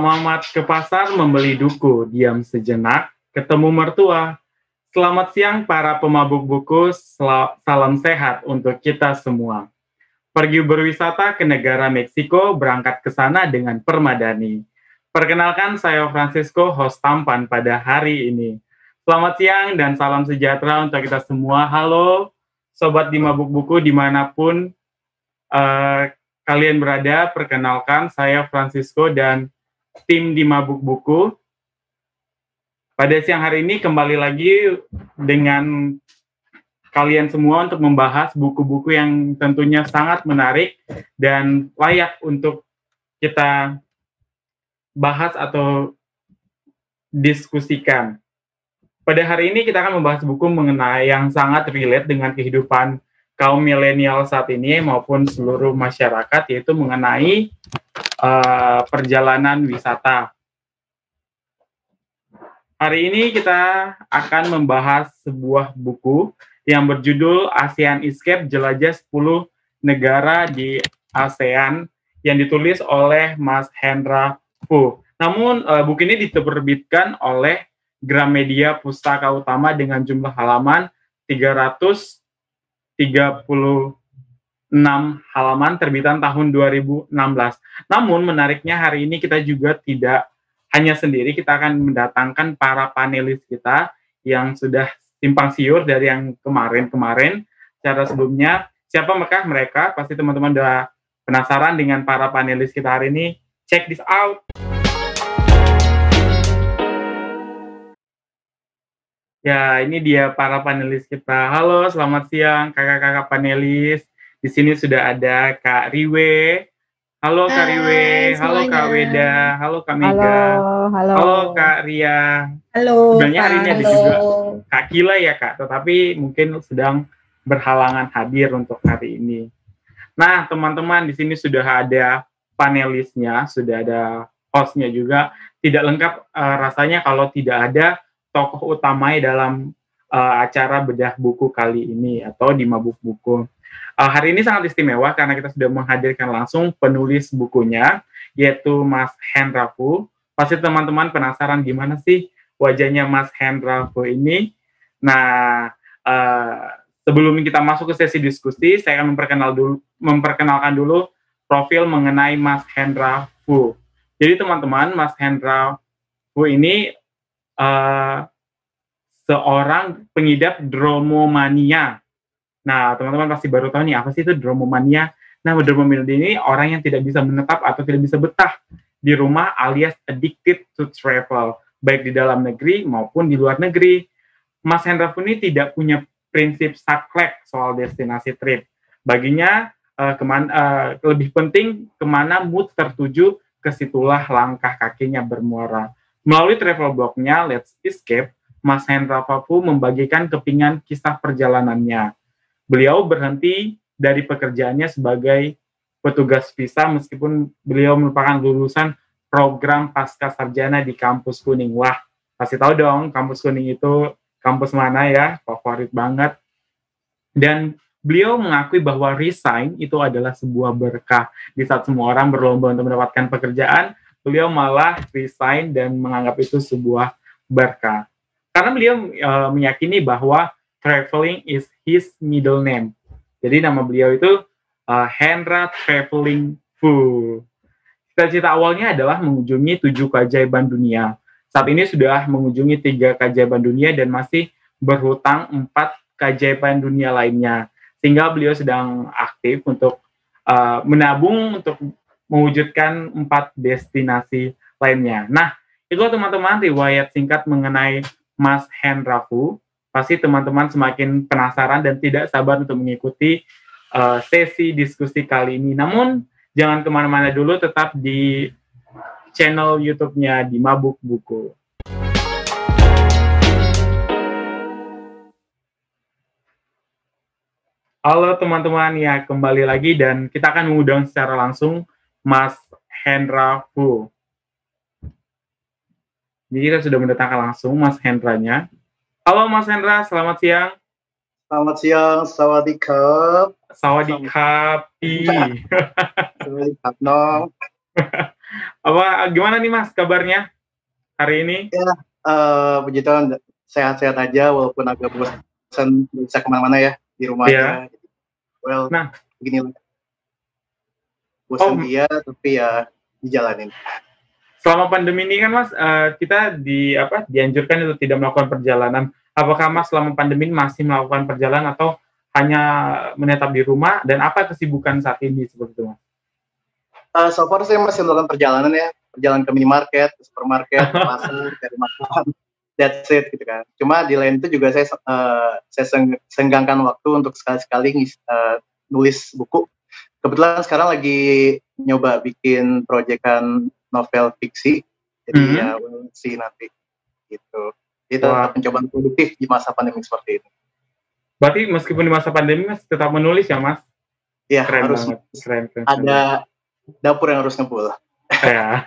Muhammad ke pasar membeli duku, diam sejenak, ketemu mertua. Selamat siang para pemabuk buku, salam sehat untuk kita semua. Pergi berwisata ke negara Meksiko, berangkat ke sana dengan permadani. Perkenalkan saya Francisco, host tampan pada hari ini. Selamat siang dan salam sejahtera untuk kita semua. Halo, Sobat di Mabuk Buku di mana pun uh, kalian berada, perkenalkan saya Francisco dan tim di Mabuk Buku. Pada siang hari ini kembali lagi dengan kalian semua untuk membahas buku-buku yang tentunya sangat menarik dan layak untuk kita bahas atau diskusikan. Pada hari ini kita akan membahas buku mengenai yang sangat relate dengan kehidupan kaum milenial saat ini maupun seluruh masyarakat yaitu mengenai uh, perjalanan wisata. Hari ini kita akan membahas sebuah buku yang berjudul ASEAN Escape Jelajah 10 Negara di ASEAN yang ditulis oleh Mas Hendra Fu. Namun uh, buku ini diterbitkan oleh Gramedia Pustaka Utama dengan jumlah halaman 336 halaman terbitan tahun 2016. Namun menariknya hari ini kita juga tidak hanya sendiri, kita akan mendatangkan para panelis kita yang sudah simpang siur dari yang kemarin-kemarin. Cara sebelumnya, siapa mereka? Mereka pasti teman-teman udah penasaran dengan para panelis kita hari ini. Check this out. Ya, ini dia para panelis kita. Halo, selamat siang kakak-kakak panelis. Di sini sudah ada Kak Riwe, Halo Kak Riwe, halo Kak Weda, halo Kak Mega, halo, halo. halo Kak Ria. Halo. Sebenarnya hari ini ada juga Kak Kila ya Kak, tetapi mungkin sedang berhalangan hadir untuk hari ini. Nah teman-teman di sini sudah ada panelisnya, sudah ada hostnya juga. Tidak lengkap uh, rasanya kalau tidak ada tokoh utamanya dalam uh, acara bedah buku kali ini atau di mabuk buku. Uh, hari ini sangat istimewa karena kita sudah menghadirkan langsung penulis bukunya, yaitu Mas Hendra Fu. Pasti teman-teman penasaran gimana sih wajahnya Mas Hendra Fu ini. Nah, uh, sebelum kita masuk ke sesi diskusi, saya akan memperkenal dulu, memperkenalkan dulu profil mengenai Mas Hendra Fu. Jadi teman-teman, Mas Hendra Fu ini uh, seorang pengidap dromomania Nah, teman-teman pasti baru tahu nih apa sih itu dromomania. Nah, dromomania ini orang yang tidak bisa menetap atau tidak bisa betah di rumah alias addicted to travel, baik di dalam negeri maupun di luar negeri. Mas Hendra pun ini tidak punya prinsip saklek soal destinasi trip. Baginya uh, ke mana, uh, lebih penting ke mana mood tertuju, ke situlah langkah kakinya bermuara. Melalui travel blognya Let's Escape, Mas Hendra Papu membagikan kepingan kisah perjalanannya beliau berhenti dari pekerjaannya sebagai petugas visa meskipun beliau merupakan lulusan program pasca sarjana di kampus kuning. Wah, pasti tahu dong kampus kuning itu kampus mana ya, favorit banget. Dan beliau mengakui bahwa resign itu adalah sebuah berkah. Di saat semua orang berlomba untuk mendapatkan pekerjaan, beliau malah resign dan menganggap itu sebuah berkah. Karena beliau e, meyakini bahwa traveling is his middle name. Jadi nama beliau itu uh, Hendra Traveling Fu. Cita-cita awalnya adalah mengunjungi tujuh keajaiban dunia. Saat ini sudah mengunjungi tiga keajaiban dunia dan masih berhutang empat keajaiban dunia lainnya. Sehingga beliau sedang aktif untuk uh, menabung untuk mewujudkan empat destinasi lainnya. Nah, itu teman-teman riwayat singkat mengenai Mas Hendra Fu pasti teman-teman semakin penasaran dan tidak sabar untuk mengikuti uh, sesi diskusi kali ini. Namun jangan ke mana-mana dulu, tetap di channel YouTube-nya di Mabuk Buku. Halo teman-teman, ya kembali lagi dan kita akan mengundang secara langsung Mas Hendra Fu. Jadi kita sudah mendatangkan langsung Mas Hendranya. Halo Mas Hendra, selamat siang. Selamat siang, sawadikap. Sawadikap. Sawadikap, no. Apa gimana nih Mas kabarnya hari ini? Ya, uh, puji Tuhan sehat-sehat aja walaupun agak bosan bisa ke mana-mana ya di rumah ya. Well, nah, begini bosan oh. dia tapi ya dijalanin. Selama pandemi ini kan Mas, uh, kita di apa dianjurkan untuk tidak melakukan perjalanan. Apakah Mas selama pandemi ini masih melakukan perjalanan atau hanya menetap di rumah dan apa kesibukan saat ini seperti itu Mas? Uh, so far saya masih melakukan perjalanan ya, perjalanan ke minimarket, ke supermarket, ke pasar, cari makan, that's it gitu kan. Cuma di lain itu juga saya uh, saya senggangkan waktu untuk sekali-sekali uh, nulis buku kebetulan sekarang lagi nyoba bikin proyekan novel fiksi. Jadi mm -hmm. ya we'll see nanti. Gitu. Itu wow. pencobaan produktif di masa pandemi seperti ini. Berarti meskipun di masa pandemi mas tetap menulis ya mas? Iya harus. banget. Keren, keren, ada dapur yang harus ngebul. Ya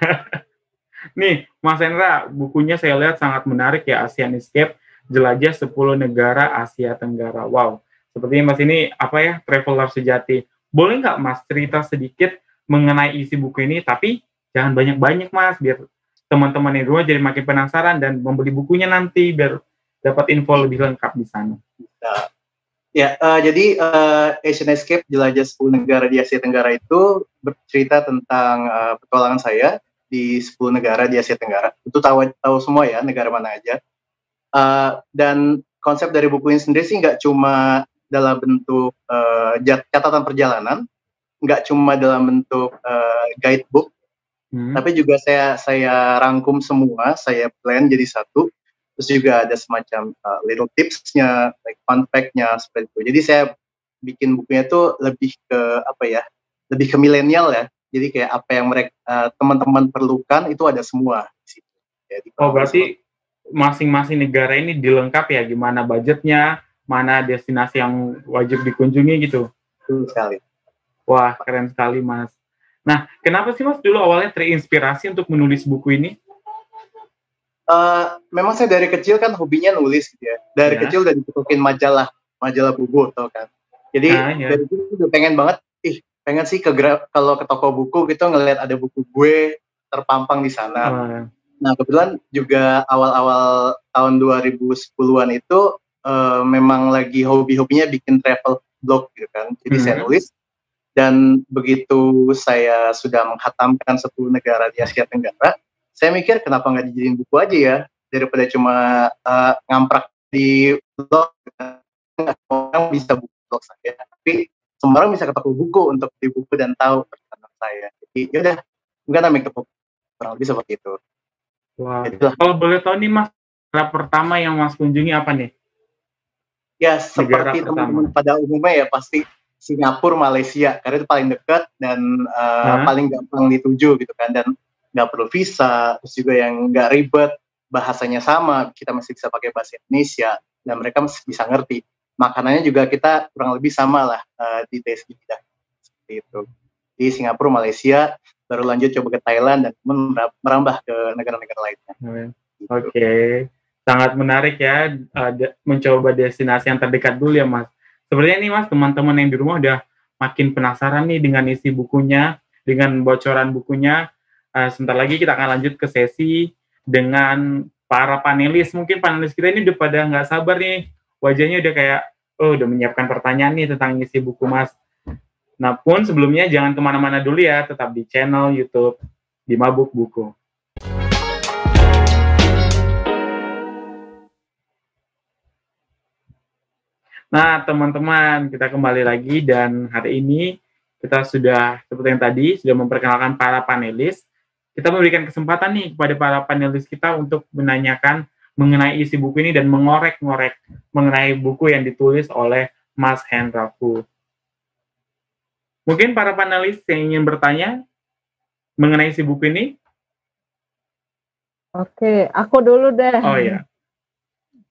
nih mas Hendra bukunya saya lihat sangat menarik ya Asian Escape jelajah 10 negara Asia Tenggara. Wow. Sepertinya mas ini apa ya traveler sejati boleh nggak Mas cerita sedikit mengenai isi buku ini, tapi jangan banyak-banyak Mas, biar teman-teman yang rumah jadi makin penasaran dan membeli bukunya nanti biar dapat info lebih lengkap di sana. Ya, uh, jadi uh, Asian Escape jelajah 10 negara di Asia Tenggara itu bercerita tentang uh, petualangan saya di 10 negara di Asia Tenggara. Itu tahu tahu semua ya negara mana aja. Uh, dan konsep dari buku ini sendiri sih nggak cuma dalam bentuk uh, catatan perjalanan, nggak cuma dalam bentuk uh, guidebook, hmm. tapi juga saya saya rangkum semua, saya plan jadi satu. Terus juga ada semacam uh, little tipsnya, like fun fact-nya seperti itu. Jadi saya bikin bukunya itu lebih ke apa ya, lebih ke milenial ya. Jadi kayak apa yang mereka uh, teman-teman perlukan itu ada semua Jadi, oh berarti masing-masing negara ini dilengkapi ya gimana budgetnya, mana destinasi yang wajib dikunjungi gitu. Betul sekali. Wah, keren sekali, Mas. Nah, kenapa sih Mas dulu awalnya terinspirasi untuk menulis buku ini? Uh, memang saya dari kecil kan hobinya nulis gitu ya. Dari ya. kecil udah ditutukin majalah, majalah buku tau kan. Jadi nah, ya. dari itu udah pengen banget, ih pengen sih ke kalau ke toko buku gitu ngelihat ada buku gue terpampang di sana. Oh. Nah kebetulan juga awal-awal tahun 2010-an itu uh, memang lagi hobi-hobinya bikin travel blog gitu kan. Jadi hmm. saya nulis dan begitu saya sudah menghatamkan 10 negara di Asia Tenggara, saya mikir kenapa nggak dijadiin buku aja ya daripada cuma uh, ngamprak di blog. Orang bisa buku blog saya, tapi semua orang bisa ketemu buku untuk di buku dan tahu perjalanan saya. Jadi yaudah, enggak namanya ketemu kurang lebih seperti itu. Wah. Wow. Kalau boleh tahu nih mas, pertama yang mas kunjungi apa nih? Ya seperti teman-teman pada umumnya ya pasti Singapura, Malaysia karena itu paling dekat dan uh, nah. paling gampang dituju gitu kan dan nggak perlu visa terus juga yang nggak ribet bahasanya sama kita masih bisa pakai bahasa Indonesia dan mereka masih bisa ngerti makanannya juga kita kurang lebih sama lah uh, di TSG kita seperti itu di Singapura, Malaysia baru lanjut coba ke Thailand dan merambah ke negara-negara lainnya. Oke. Okay sangat menarik ya uh, mencoba destinasi yang terdekat dulu ya Mas. Sebenarnya nih Mas, teman-teman yang di rumah udah makin penasaran nih dengan isi bukunya, dengan bocoran bukunya. Uh, sebentar lagi kita akan lanjut ke sesi dengan para panelis. Mungkin panelis kita ini udah pada nggak sabar nih, wajahnya udah kayak, oh udah menyiapkan pertanyaan nih tentang isi buku Mas. Nah pun sebelumnya jangan ke mana-mana dulu ya, tetap di channel YouTube di Mabuk Buku. Nah, teman-teman, kita kembali lagi dan hari ini kita sudah seperti yang tadi sudah memperkenalkan para panelis. Kita memberikan kesempatan nih kepada para panelis kita untuk menanyakan mengenai isi buku ini dan mengorek-ngorek mengenai buku yang ditulis oleh Mas Hendra Fu. Mungkin para panelis yang ingin bertanya mengenai isi buku ini? Oke, aku dulu deh. Oh ya.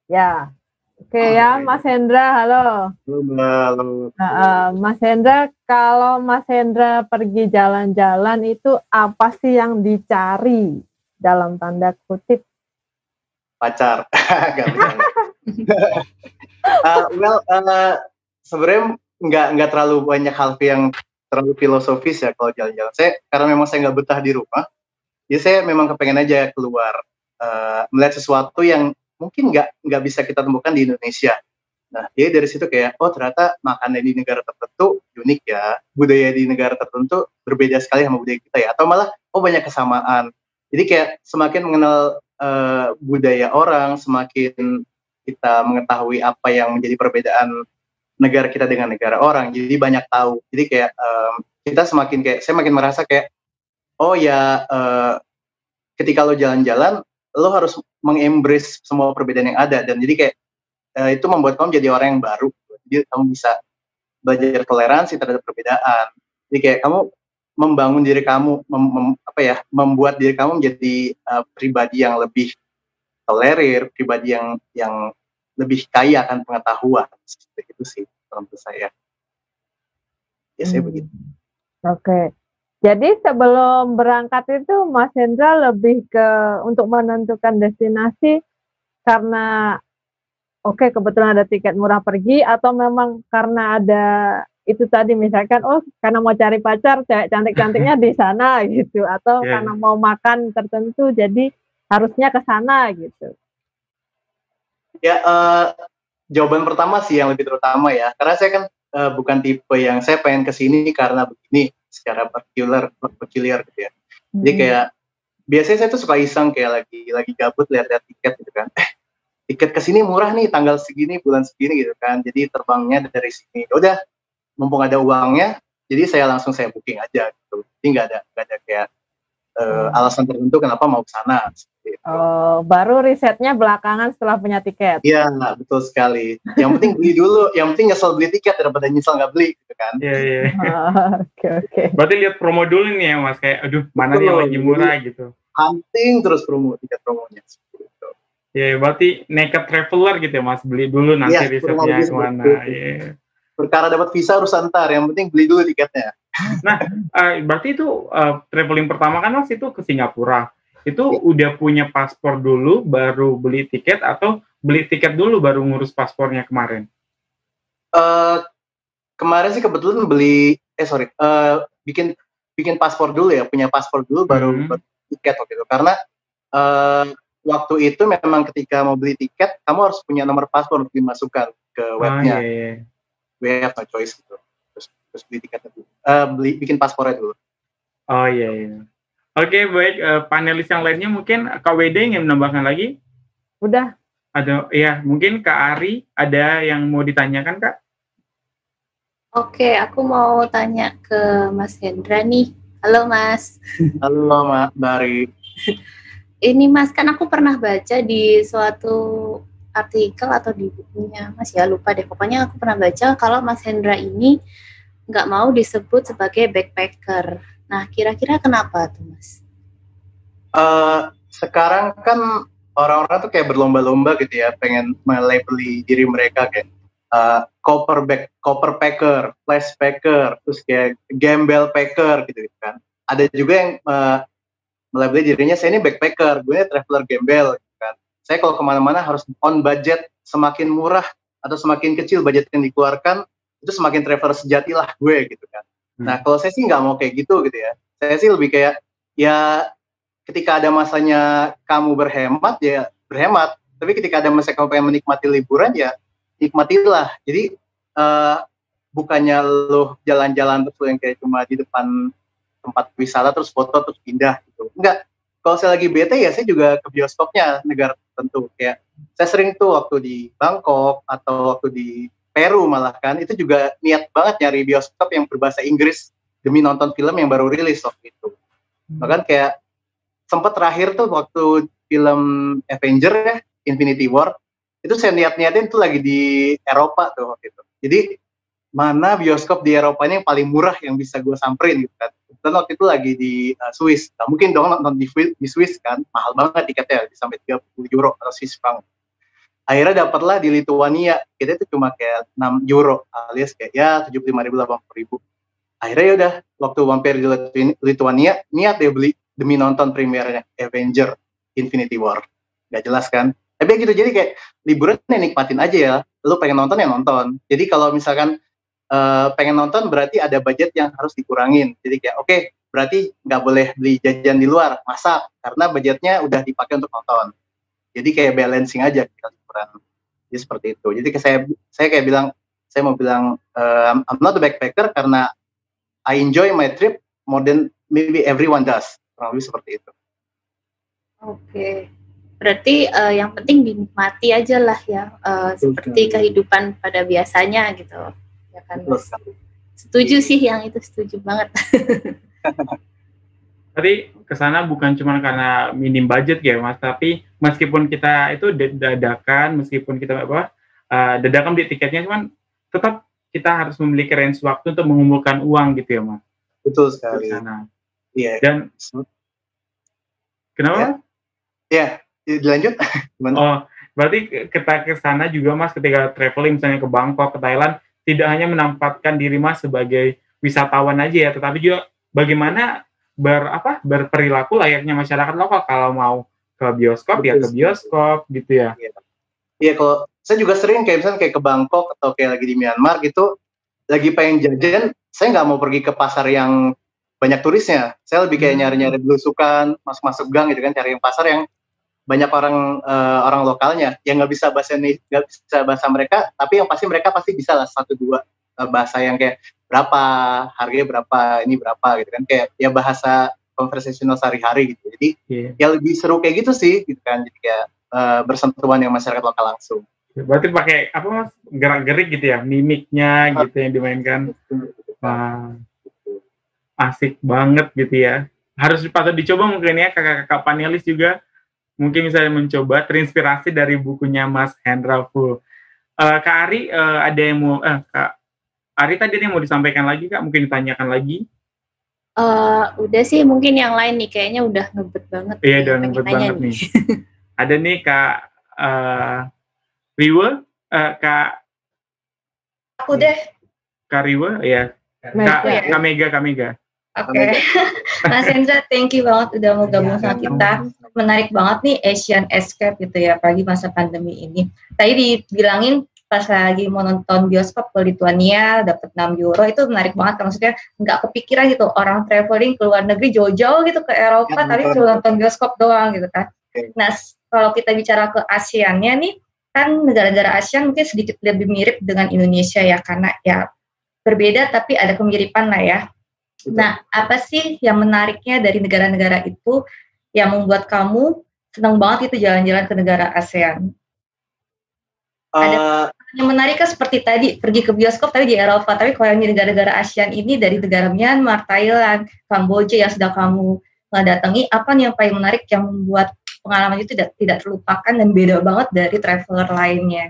Ya, Oke okay, ya, Mas Hendra, halo. Halo. Nah, Mas Hendra, kalau Mas Hendra pergi jalan-jalan itu apa sih yang dicari dalam tanda kutip? Pacar, uh, well, uh, sebenarnya nggak nggak terlalu banyak hal yang terlalu filosofis ya kalau jalan-jalan. Saya karena memang saya nggak betah di rumah, jadi saya memang kepengen aja keluar uh, melihat sesuatu yang mungkin nggak nggak bisa kita temukan di Indonesia. Nah jadi dari situ kayak oh ternyata makanan di negara tertentu unik ya. Budaya di negara tertentu berbeda sekali sama budaya kita ya. Atau malah oh banyak kesamaan. Jadi kayak semakin mengenal uh, budaya orang semakin kita mengetahui apa yang menjadi perbedaan negara kita dengan negara orang jadi banyak tahu. Jadi kayak um, kita semakin kayak saya makin merasa kayak oh ya uh, ketika lo jalan-jalan lo harus mengembrace semua perbedaan yang ada. Dan jadi kayak uh, itu membuat kamu jadi orang yang baru. Jadi kamu bisa belajar toleransi terhadap perbedaan. Jadi kayak kamu membangun diri kamu mem, mem, apa ya membuat diri kamu menjadi uh, pribadi yang lebih tolerir pribadi yang yang lebih kaya akan pengetahuan. Seperti itu sih menurut saya. Ya saya hmm. begitu. Oke. Jadi sebelum berangkat itu Mas Hendra lebih ke untuk menentukan destinasi karena oke okay, kebetulan ada tiket murah pergi atau memang karena ada itu tadi misalkan oh karena mau cari pacar cewek cantik-cantiknya di sana gitu atau yeah. karena mau makan tertentu jadi harusnya ke sana gitu. Ya uh, jawaban pertama sih yang lebih terutama ya karena saya kan uh, bukan tipe yang saya pengen ke sini karena begini secara particular peculiar gitu ya. Hmm. Jadi kayak biasanya saya tuh suka iseng kayak lagi lagi gabut lihat-lihat tiket gitu kan. Eh, tiket ke sini murah nih tanggal segini bulan segini gitu kan. Jadi terbangnya dari sini. Ya udah mumpung ada uangnya, jadi saya langsung saya booking aja gitu. Jadi nggak ada nggak ada kayak uh, alasan tertentu kenapa mau ke sana. Oh, baru risetnya belakangan setelah punya tiket. Iya, betul sekali. Yang penting beli dulu, yang penting nyesel beli tiket daripada nyesel nggak beli, gitu kan? Iya, iya. Oke, oke. Berarti lihat promo dulu nih ya, Mas. Kayak, aduh, mana nih yang lagi murah gitu. Hunting terus promo, tiket promonya. Gitu. Iya, berarti naked traveler gitu ya, Mas. Beli dulu nanti ya, risetnya ke mana. Iya. Perkara dapat visa harus antar, yang penting beli dulu tiketnya. Nah, uh, berarti itu uh, traveling pertama kan Mas itu ke Singapura itu ya. udah punya paspor dulu baru beli tiket atau beli tiket dulu baru ngurus paspornya kemarin? Uh, kemarin sih kebetulan beli eh sorry uh, bikin bikin paspor dulu ya punya paspor dulu baru hmm. tiket waktu itu karena uh, waktu itu memang ketika mau beli tiket kamu harus punya nomor paspor untuk dimasukkan ke ah, webnya. Oh, iya, iya. We have no choice gitu. Terus, beli tiketnya dulu. Uh, beli bikin paspornya dulu. Oh iya iya. Oke, baik. Uh, panelis yang lainnya mungkin Kak Wede ingin menambahkan lagi? Udah. Ada, ya mungkin Kak Ari ada yang mau ditanyakan Kak? Oke, aku mau tanya ke Mas Hendra nih. Halo Mas. Halo Mbak Bari. Ini Mas, kan aku pernah baca di suatu artikel atau di bukunya Mas ya lupa deh. Pokoknya aku pernah baca kalau Mas Hendra ini nggak mau disebut sebagai backpacker Nah, kira-kira kenapa tuh, Mas? Uh, sekarang kan orang-orang tuh kayak berlomba-lomba gitu ya, pengen melabeli diri mereka kayak uh, copper back, copper packer, flash packer, terus kayak gambel packer gitu, gitu kan. Ada juga yang uh, melabeli dirinya saya ini backpacker, gue ini traveler gembel gitu kan. Saya kalau ke mana-mana harus on budget, semakin murah atau semakin kecil budget yang dikeluarkan, itu semakin traveler sejati lah gue gitu kan. Hmm. Nah kalau saya sih nggak mau kayak gitu gitu ya. Saya sih lebih kayak ya ketika ada masanya kamu berhemat ya berhemat. Tapi ketika ada masa kamu pengen menikmati liburan ya nikmatilah. Jadi uh, bukannya lo jalan-jalan terus yang kayak cuma di depan tempat wisata terus foto terus pindah gitu. Enggak. Kalau saya lagi bete ya saya juga ke bioskopnya negara tertentu. Kayak saya sering tuh waktu di Bangkok atau waktu di Peru malah kan itu juga niat banget nyari bioskop yang berbahasa Inggris demi nonton film yang baru rilis waktu itu. Hmm. Bahkan kayak sempat terakhir tuh waktu film Avenger ya Infinity War itu saya niat-niatin tuh lagi di Eropa tuh waktu itu. Jadi mana bioskop di Eropa ini yang paling murah yang bisa gue samperin gitu kan. Dan waktu itu lagi di uh, Swiss. Nah, mungkin dong nonton di, di Swiss kan mahal banget tiketnya sampai 30 euro atau Swiss franc akhirnya dapatlah di Lituania. Kita itu cuma kayak 6 euro alias kayak ya 75 ribu 80 ribu. Akhirnya ya udah waktu mampir di Lituania niat dia beli demi nonton premiernya Avenger Infinity War. Gak jelas kan? Tapi gitu jadi kayak liburan ya nikmatin aja ya. Lu pengen nonton ya nonton. Jadi kalau misalkan uh, pengen nonton berarti ada budget yang harus dikurangin. Jadi kayak oke okay, berarti nggak boleh beli jajan di luar, masak karena budgetnya udah dipakai untuk nonton. Jadi kayak balancing aja liburan. Jadi seperti itu. Jadi saya saya kayak bilang saya mau bilang um, I'm not a backpacker karena I enjoy my trip more than maybe everyone does. Kurang lebih seperti itu. Oke. Okay. Berarti uh, yang penting dinikmati aja lah ya, uh, seperti kehidupan pada biasanya gitu, ya kan? Setuju sih yang itu, setuju banget. Tadi ke sana bukan cuma karena minim budget ya mas, tapi meskipun kita itu dadakan, meskipun kita apa uh, dadakan di tiketnya, cuman tetap kita harus memiliki range waktu untuk mengumpulkan uang gitu ya mas. Betul sekali. Iya. Dan kenapa? Ya. ya dilanjut gimana? Oh, berarti kita ke sana juga Mas ketika traveling misalnya ke Bangkok, ke Thailand, tidak hanya menempatkan diri Mas sebagai wisatawan aja ya, tetapi juga bagaimana ber apa berperilaku layaknya masyarakat lokal kalau mau ke bioskop Betul. ya ke bioskop gitu ya. Iya, iya kalau saya juga sering kayak misalnya kayak ke Bangkok atau kayak lagi di Myanmar gitu, lagi pengen jajan, saya nggak mau pergi ke pasar yang banyak turisnya. Saya lebih kayak hmm. nyari-nyari belusukan, masuk-masuk gang gitu kan, cari yang pasar yang banyak orang uh, orang lokalnya yang nggak bisa bahasa nggak bisa bahasa mereka tapi yang pasti mereka pasti bisa lah satu dua uh, bahasa yang kayak berapa harganya berapa ini berapa gitu kan. Kayak ya bahasa konversasional sehari-hari gitu. Jadi yeah. ya lebih seru kayak gitu sih gitu kan. Jadi kayak uh, bersentuhan dengan masyarakat lokal langsung. Berarti pakai apa mas gerak-gerik gitu ya mimiknya gitu yang dimainkan. Wah, asik banget gitu ya. Harus patut dicoba mungkin ya kakak-kakak panelis juga. Mungkin misalnya mencoba terinspirasi dari bukunya Mas Hendra Full. Uh, Kak Ari uh, ada yang mau uh, Kak Ari tadi ada yang mau disampaikan lagi Kak mungkin ditanyakan lagi uh, udah sih mungkin yang lain nih kayaknya udah ngebet banget iya udah ngebet banget nih, nih. ada nih Kak uh, Riwa uh, Kak aku deh Kak Riwa ya Kak, ya. Kak Mega Kak Mega Oke, okay. Mas Hendra, thank you banget udah mau gabung sama kita. Menarik banget nih Asian Escape gitu ya, apalagi masa pandemi ini. Tadi dibilangin pas lagi mau nonton bioskop ke Lituania dapat 6 euro itu menarik banget kan maksudnya nggak kepikiran gitu orang traveling ke luar negeri jauh-jauh gitu ke Eropa ya, tapi cuma nonton bioskop doang gitu kan. Nah kalau kita bicara ke ASEAN-nya nih kan negara-negara ASEAN mungkin sedikit lebih mirip dengan Indonesia ya karena ya berbeda tapi ada kemiripan lah ya. Nah, apa sih yang menariknya dari negara-negara itu yang membuat kamu senang banget itu jalan-jalan ke negara ASEAN? Uh, Ada yang menarik kan seperti tadi pergi ke bioskop tapi di Eropa, tapi kalau yang di negara-negara ASEAN ini dari negara Myanmar, Thailand, Kamboja yang sudah kamu datangi, apa nih yang paling menarik yang membuat pengalaman itu tidak tidak terlupakan dan beda banget dari traveler lainnya?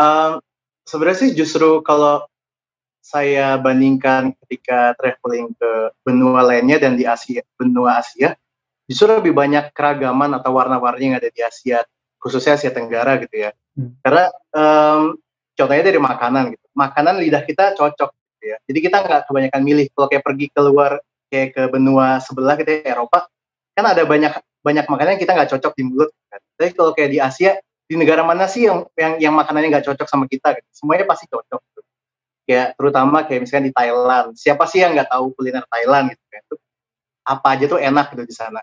Um, sebenarnya sih justru kalau saya bandingkan ketika traveling ke benua lainnya dan di Asia, benua Asia, justru lebih banyak keragaman atau warna-warni yang ada di Asia, khususnya Asia Tenggara gitu ya. Hmm. Karena um, contohnya dari makanan gitu. Makanan lidah kita cocok gitu ya. Jadi kita nggak kebanyakan milih. Kalau kayak pergi keluar kayak ke benua sebelah gitu ya, Eropa, kan ada banyak banyak makanan yang kita nggak cocok di mulut. Kan. Tapi kalau kayak di Asia, di negara mana sih yang yang, yang makanannya nggak cocok sama kita? Gitu. Semuanya pasti cocok. Gitu kayak terutama kayak misalnya di Thailand siapa sih yang nggak tahu kuliner Thailand gitu kan itu apa aja tuh enak gitu di sana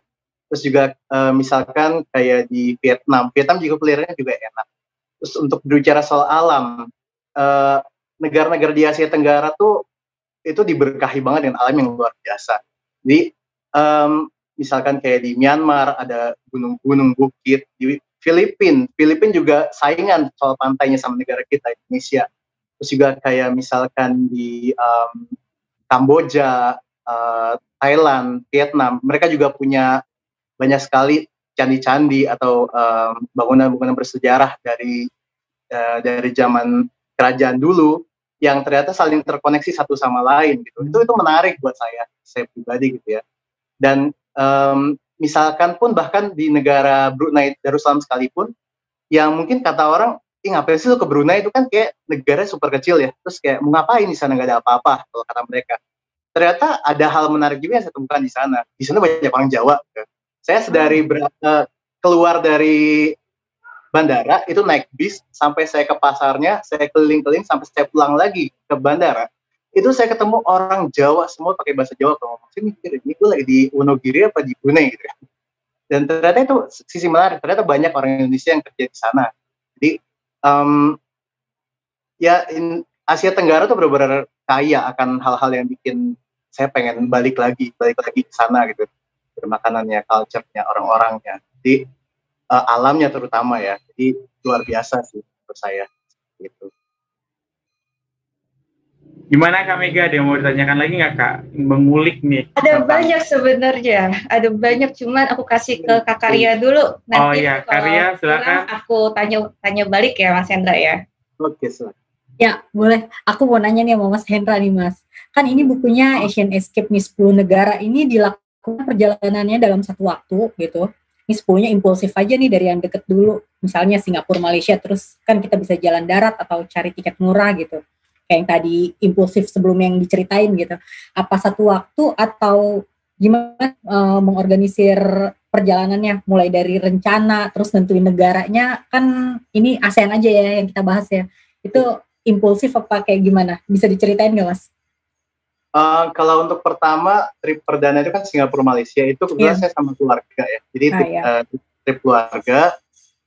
terus juga uh, misalkan kayak di Vietnam Vietnam juga kulinernya juga enak terus untuk berbicara soal alam eh, negara-negara di Asia Tenggara tuh itu diberkahi banget dengan alam yang luar biasa. Jadi um, misalkan kayak di Myanmar ada gunung-gunung bukit di Filipina Filipina juga saingan soal pantainya sama negara kita Indonesia. Terus juga kayak misalkan di um, Kamboja, uh, Thailand, Vietnam, mereka juga punya banyak sekali candi-candi atau bangunan-bangunan um, bersejarah dari uh, dari zaman kerajaan dulu yang ternyata saling terkoneksi satu sama lain gitu. Itu itu menarik buat saya, saya pribadi gitu ya. Dan um, misalkan pun bahkan di negara Brunei Darussalam sekalipun yang mungkin kata orang ih ngapain sih lu ke Brunei itu kan kayak negara super kecil ya terus kayak mau ngapain di sana nggak ada apa-apa kalau kata mereka ternyata ada hal menarik juga yang saya temukan di sana di sana banyak orang Jawa kan. Saya sedari ber, uh, keluar dari bandara itu naik bis sampai saya ke pasarnya saya keliling-keliling sampai saya pulang lagi ke bandara itu saya ketemu orang Jawa semua pakai bahasa Jawa kalau ngomong saya mikir ini gue lagi di Wonogiri apa di Brunei gitu ya dan ternyata itu sisi menarik ternyata banyak orang Indonesia yang kerja di sana. Jadi um, ya in, Asia Tenggara tuh benar-benar kaya akan hal-hal yang bikin saya pengen balik lagi balik lagi ke sana gitu makanannya culture-nya orang-orangnya jadi uh, alamnya terutama ya jadi luar biasa sih menurut saya gitu Gimana Kak Mega? Ada yang mau ditanyakan lagi nggak Kak? Mengulik nih. Ada tentang... banyak sebenarnya. Ada banyak, cuman aku kasih ke Kak Karya dulu. Nanti oh iya, Karya silakan. Aku tanya tanya balik ya Mas Hendra ya. Oke, silakan. Ya, boleh. Aku mau nanya nih sama Mas Hendra nih Mas. Kan ini bukunya Asian Escape nih 10 negara ini dilakukan perjalanannya dalam satu waktu gitu. Ini 10-nya impulsif aja nih dari yang deket dulu. Misalnya Singapura, Malaysia, terus kan kita bisa jalan darat atau cari tiket murah gitu kayak yang tadi impulsif sebelum yang diceritain gitu. Apa satu waktu atau gimana uh, mengorganisir perjalanannya mulai dari rencana terus nentuin negaranya kan ini ASEAN aja ya yang kita bahas ya. Itu impulsif apa kayak gimana? Bisa diceritain nggak mas? Uh, kalau untuk pertama trip perdana itu kan Singapura Malaysia itu kebetulan yeah. saya sama keluarga ya. Jadi ah, trip, yeah. uh, trip keluarga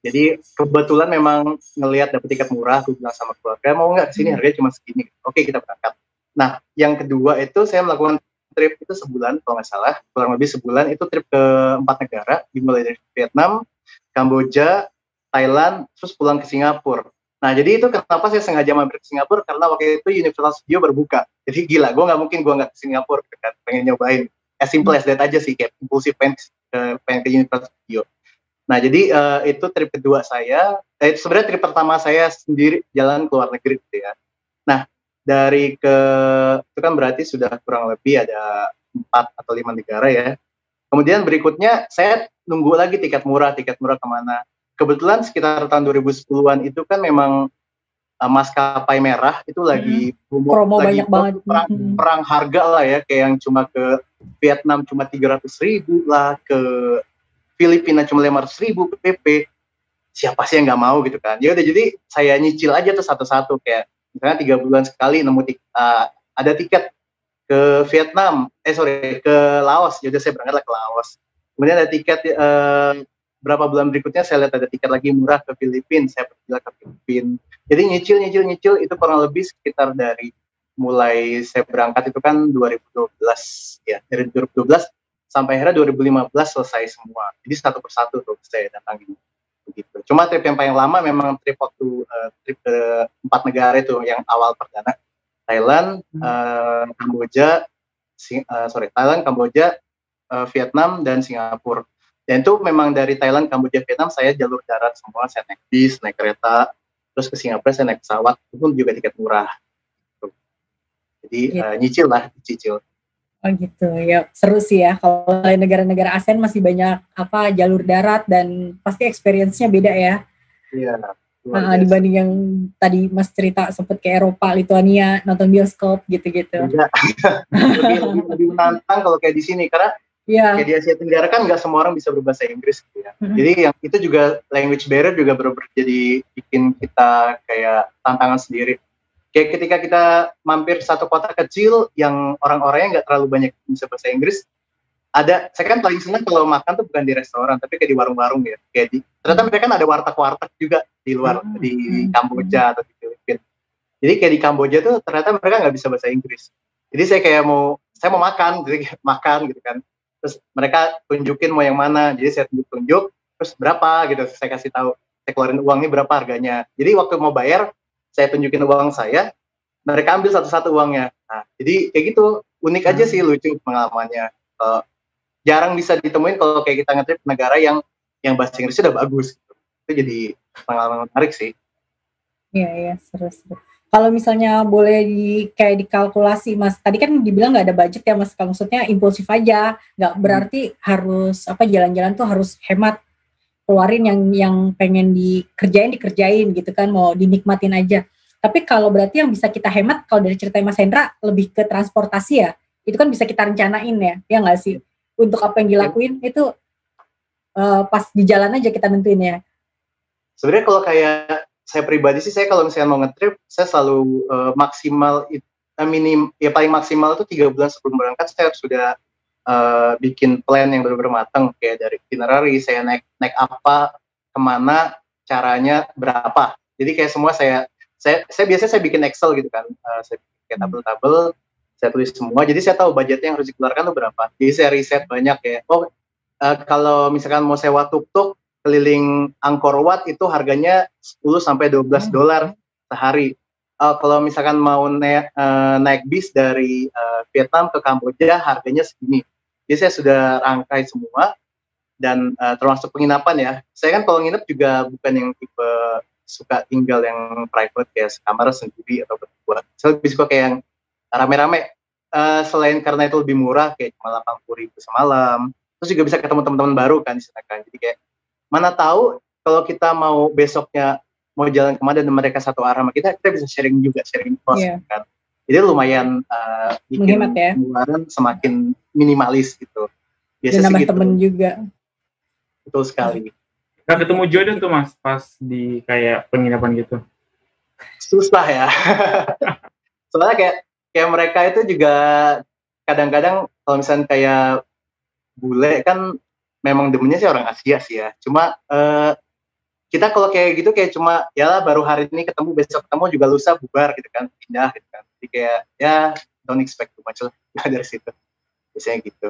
jadi kebetulan memang ngelihat dapet tiket murah, aku bilang sama keluarga mau nggak ke sini hmm. harganya cuma segini. Oke kita berangkat. Nah yang kedua itu saya melakukan trip itu sebulan kalau nggak salah, kurang lebih sebulan itu trip ke empat negara, dimulai dari Vietnam, Kamboja, Thailand, terus pulang ke Singapura. Nah jadi itu kenapa saya sengaja mampir ke Singapura karena waktu itu Universal Studio berbuka. Jadi gila, gue nggak mungkin gue nggak ke Singapura kan, pengen nyobain. As simple as that aja sih, kayak impulsif pengen, pengen ke Universal Studio. Nah, jadi uh, itu trip kedua saya. Eh, sebenarnya trip pertama saya sendiri jalan ke luar negeri gitu ya. Nah, dari ke itu kan berarti sudah kurang lebih ada empat atau lima negara ya. Kemudian berikutnya saya nunggu lagi tiket murah, tiket murah ke mana. Kebetulan sekitar tahun 2010-an itu kan memang uh, maskapai merah itu lagi hmm. promo lagi banyak banget. perang, hmm. perang harga lah ya kayak yang cuma ke Vietnam cuma 300 ribu lah ke Filipina cuma lima ratus ribu PP siapa sih yang nggak mau gitu kan? Ya udah jadi saya nyicil aja tuh satu-satu kayak misalnya tiga bulan sekali nemu tik, uh, ada tiket ke Vietnam eh sorry ke Laos. Ya udah saya berangkat ke Laos. Kemudian ada tiket uh, berapa bulan berikutnya saya lihat ada tiket lagi murah ke Filipina saya pergi ke Filipina jadi nyicil nyicil nyicil itu kurang lebih sekitar dari mulai saya berangkat itu kan 2012 ya dari 2012 sampai akhirnya 2015 selesai semua. Jadi satu persatu tuh saya datangin begitu. Cuma trip yang paling lama memang trip waktu uh, trip ke empat negara itu yang awal perdana Thailand, hmm. uh, Kamboja, Sing uh, sorry Thailand, Kamboja, uh, Vietnam dan Singapura. Dan itu memang dari Thailand, Kamboja, Vietnam saya jalur darat semua, saya naik bis, naik kereta, terus ke Singapura saya naik pesawat, itu pun juga tiket murah. Jadi gitu. uh, nyicil lah, cicil. Oh gitu ya seru sih ya kalau negara-negara ASEAN masih banyak apa jalur darat dan pasti experience-nya beda ya. Iya. Nah, dibanding yang tadi Mas cerita sempat ke Eropa, Lituania, nonton bioskop gitu-gitu. Iya. lebih, lebih, lebih menantang kalau kayak di sini karena yeah. kayak di Asia Tenggara kan nggak semua orang bisa berbahasa Inggris gitu ya. Mm-hmm. Jadi yang itu juga language barrier juga benar jadi bikin kita kayak tantangan sendiri kayak ketika kita mampir satu kota kecil yang orang-orangnya nggak terlalu banyak bisa bahasa Inggris ada saya kan paling senang kalau makan tuh bukan di restoran tapi kayak di warung-warung ya kayak di ternyata mereka kan ada warteg-warteg juga di luar hmm. di Kamboja atau di Filipina jadi kayak di Kamboja tuh ternyata mereka nggak bisa bahasa Inggris jadi saya kayak mau saya mau makan jadi makan gitu kan terus mereka tunjukin mau yang mana jadi saya tunjuk-tunjuk terus berapa gitu saya kasih tahu saya keluarin uang ini berapa harganya jadi waktu mau bayar saya tunjukin uang saya, mereka ambil satu-satu uangnya. Nah, jadi kayak gitu, unik aja sih lucu pengalamannya. Uh, jarang bisa ditemuin kalau kayak kita ngetrip negara yang yang bahasa Inggris udah bagus. Gitu. Itu jadi pengalaman menarik sih. Iya, iya, seru-seru. Kalau misalnya boleh di kayak dikalkulasi, Mas. Tadi kan dibilang nggak ada budget ya, Mas. Kalau maksudnya impulsif aja, nggak hmm. berarti hmm. harus apa jalan-jalan tuh harus hemat keluarin yang yang pengen dikerjain dikerjain gitu kan mau dinikmatin aja tapi kalau berarti yang bisa kita hemat kalau dari cerita Mas Hendra lebih ke transportasi ya itu kan bisa kita rencanain ya ya nggak sih untuk apa yang dilakuin itu uh, pas di jalan aja kita nentuin ya sebenarnya kalau kayak saya pribadi sih saya kalau misalnya mau ngetrip saya selalu uh, maksimal uh, minim ya paling maksimal itu tiga bulan sebelum berangkat saya sudah uh, bikin plan yang benar-benar matang kayak dari itinerary saya naik naik apa ke mana caranya berapa. Jadi kayak semua saya saya saya biasanya saya bikin Excel gitu kan. Uh, saya bikin tabel-tabel saya tulis semua. Jadi saya tahu budgetnya yang harus dikeluarkan tuh berapa. Jadi saya riset banyak ya. Oh uh, kalau misalkan mau sewa tuk-tuk keliling Angkor Wat itu harganya 10 sampai 12 hmm. dolar sehari uh, kalau misalkan mau naik, uh, naik bis dari uh, Vietnam ke Kamboja harganya segini. Jadi saya sudah rangkai semua dan uh, termasuk penginapan ya. Saya kan kalau nginep juga bukan yang tipe suka tinggal yang private kayak kamar sendiri atau berdua. Saya lebih suka kayak yang rame-rame. Uh, selain karena itu lebih murah kayak cuma 80 ribu semalam. Terus juga bisa ketemu teman-teman baru kan di sana kan. Jadi kayak mana tahu kalau kita mau besoknya mau jalan ke mana dan mereka satu arah sama kita, kita bisa sharing juga, sharing cost yeah. kan. Jadi lumayan uh, bikin ya. pengeluaran semakin minimalis gitu. Biasa dan nambah gitu. temen juga. Betul sekali. Gak ketemu Jordan tuh mas pas di kayak penginapan gitu? Susah ya. Soalnya kayak kayak mereka itu juga kadang-kadang kalau misalnya kayak bule kan memang demennya sih orang Asia sih ya. Cuma uh, kita kalau kayak gitu kayak cuma ya lah baru hari ini ketemu besok ketemu juga lusa bubar gitu kan pindah gitu kan. Jadi kayak ya don't expect too much lah dari situ. Biasanya gitu.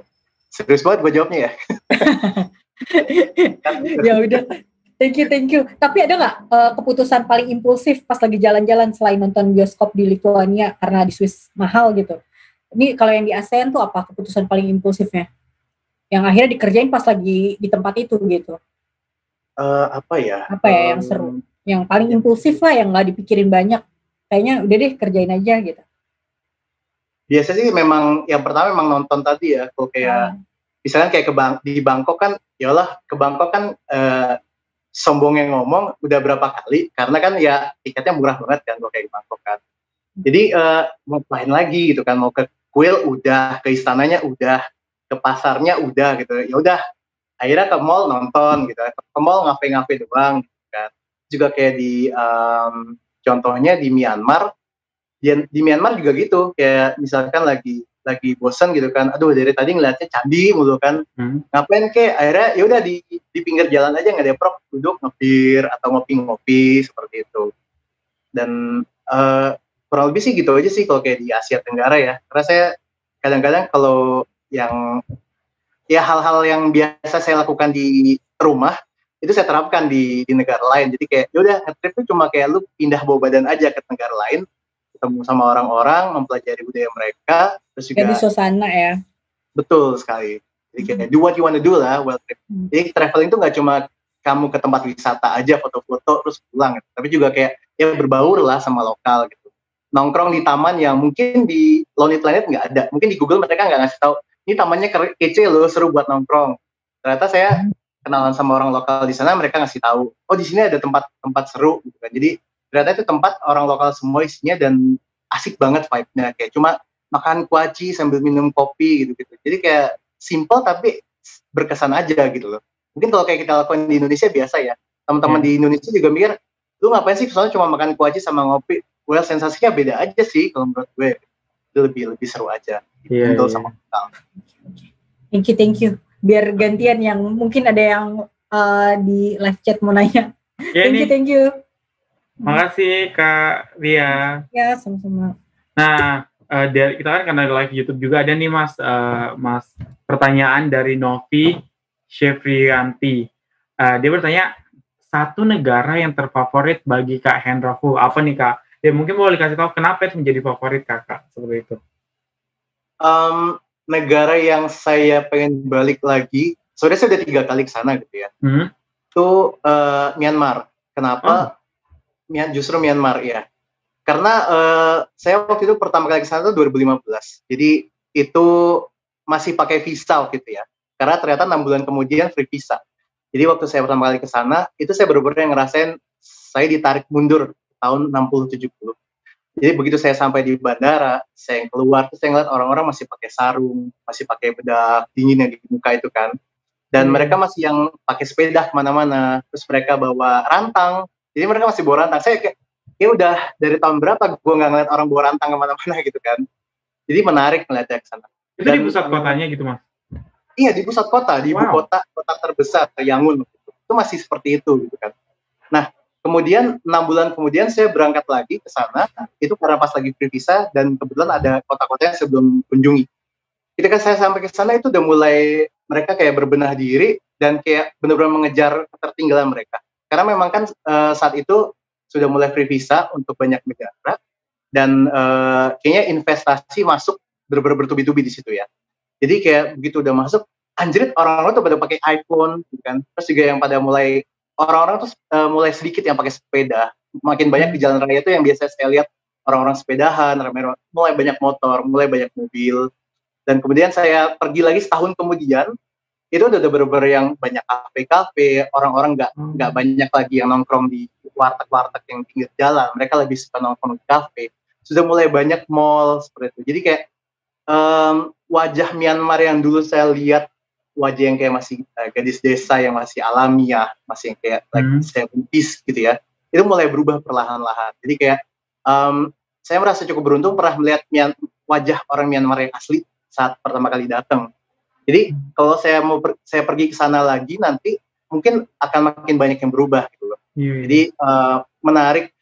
Serius banget gue jawabnya ya? Ya udah. Thank you thank you. Tapi ada nggak uh, keputusan paling impulsif pas lagi jalan-jalan selain nonton bioskop di Lithuania karena di Swiss mahal gitu? Ini kalau yang di ASEAN tuh apa keputusan paling impulsifnya yang akhirnya dikerjain pas lagi di tempat itu gitu uh, apa ya? Apa ya um, yang seru? Yang paling impulsif lah, yang nggak dipikirin banyak. Kayaknya udah deh kerjain aja gitu. Biasa sih memang yang pertama memang nonton tadi ya. Kalau kayak hmm. misalkan kayak ke Bang, di Bangkok kan, ya lah ke Bangkok kan uh, sombongnya ngomong udah berapa kali karena kan ya tiketnya murah banget kan kalau kayak di Bangkok kan. Jadi uh, mau main lagi gitu kan mau ke kuil udah ke istananya udah ke pasarnya udah gitu. Ya udah akhirnya ke mall nonton gitu. Ke mall ngafe-ngafe doang gitu kan. Juga kayak di um, contohnya di Myanmar di, di Myanmar juga gitu. Kayak misalkan lagi lagi bosan gitu kan. Aduh dari tadi ngeliatnya candi mulu kan. Hmm. ngapain ke akhirnya ya udah di di pinggir jalan aja nggak ada prok duduk ngepir atau ngopi-ngopi seperti itu. Dan uh, kurang lebih sih gitu aja sih kalau kayak di Asia Tenggara ya. Karena saya kadang-kadang kalau yang ya hal-hal yang biasa saya lakukan di rumah itu saya terapkan di, di negara lain. Jadi kayak yaudah trip itu cuma kayak lu pindah bawa badan aja ke negara lain, ketemu sama orang-orang, mempelajari budaya mereka, terus juga Jadi suasana ya. Betul sekali. Jadi kayak do what you wanna do lah well trip. Hmm. Jadi traveling itu nggak cuma kamu ke tempat wisata aja foto-foto terus pulang, gitu. tapi juga kayak ya berbaur lah sama lokal gitu. Nongkrong di taman yang mungkin di Lonely Planet nggak ada, mungkin di Google mereka nggak ngasih tahu ini tamannya kece loh seru buat nongkrong. Ternyata saya kenalan sama orang lokal di sana mereka ngasih tahu oh di sini ada tempat tempat seru gitu kan. Jadi ternyata itu tempat orang lokal semua isinya dan asik banget vibe-nya. Kayak cuma makan kuaci sambil minum kopi gitu gitu jadi kayak simple tapi berkesan aja gitu loh. Mungkin kalau kayak kita lakukan di Indonesia biasa ya. Teman-teman yeah. di Indonesia juga mikir lu ngapain sih soalnya cuma makan kuaci sama ngopi? Well sensasinya beda aja sih kalau menurut gue lebih lebih seru aja yeah, yeah. sama kita. Thank you, thank you. Biar gantian yang mungkin ada yang uh, di live chat mau nanya. Yeah, thank nih. you, thank you. Makasih Kak Ria. Ya, sama-sama. Nah, uh, dari kita kan karena live YouTube juga ada nih Mas, uh, Mas pertanyaan dari Novi Shefrianti. Uh, dia bertanya satu negara yang terfavorit bagi Kak Hendra Fu apa nih Kak? Ya mungkin boleh kasih tahu kenapa itu menjadi favorit kakak seperti itu. Um, negara yang saya pengen balik lagi, sebenarnya saya udah tiga kali ke sana gitu ya. Hmm. Itu uh, Myanmar. Kenapa? Hmm. Justru Myanmar ya. Karena uh, saya waktu itu pertama kali ke sana itu 2015. Jadi itu masih pakai visa gitu ya. Karena ternyata enam bulan kemudian free visa. Jadi waktu saya pertama kali ke sana, itu saya benar-benar ngerasain saya ditarik mundur tahun 60-70. Jadi begitu saya sampai di bandara, saya keluar, terus saya ngeliat orang-orang masih pakai sarung, masih pakai bedak dingin yang di muka itu kan. Dan hmm. mereka masih yang pakai sepeda ke mana-mana, terus mereka bawa rantang, jadi mereka masih bawa rantang. Saya kayak, ya udah dari tahun berapa gue nggak ngeliat orang bawa rantang ke mana-mana gitu kan jadi menarik ngeliatnya ke sana itu Dan, di pusat kotanya gitu mas iya di pusat kota di wow. ibu kota kota terbesar Yangon itu masih seperti itu gitu kan kemudian enam bulan kemudian saya berangkat lagi ke sana itu karena pas lagi free visa dan kebetulan ada kota-kota yang sebelum kunjungi ketika saya sampai ke sana itu udah mulai mereka kayak berbenah diri dan kayak benar-benar mengejar ketertinggalan mereka karena memang kan uh, saat itu sudah mulai free visa untuk banyak negara dan uh, kayaknya investasi masuk benar-benar bertubi-tubi di situ ya. Jadi kayak begitu udah masuk, anjrit orang-orang tuh pada pakai iPhone, gitu kan. Terus juga yang pada mulai orang-orang tuh uh, mulai sedikit yang pakai sepeda. Makin banyak di jalan raya itu yang biasa saya lihat orang-orang sepedahan, mulai banyak motor, mulai banyak mobil. Dan kemudian saya pergi lagi setahun kemudian, itu udah bener-bener yang banyak kafe-kafe, orang-orang nggak hmm. nggak banyak lagi yang nongkrong di warteg-warteg yang pinggir jalan, mereka lebih suka nongkrong di kafe. Sudah mulai banyak mall seperti itu. Jadi kayak um, wajah Myanmar yang dulu saya lihat wajah yang kayak masih uh, gadis desa yang masih alamiah, masih yang kayak hmm. like seventies gitu ya, itu mulai berubah perlahan-lahan. Jadi kayak um, saya merasa cukup beruntung pernah melihat wajah orang Myanmar yang asli saat pertama kali datang jadi kalau saya mau per, saya pergi ke sana lagi nanti mungkin akan makin banyak yang berubah gitu loh. Yeah. Iya. Jadi uh, menarik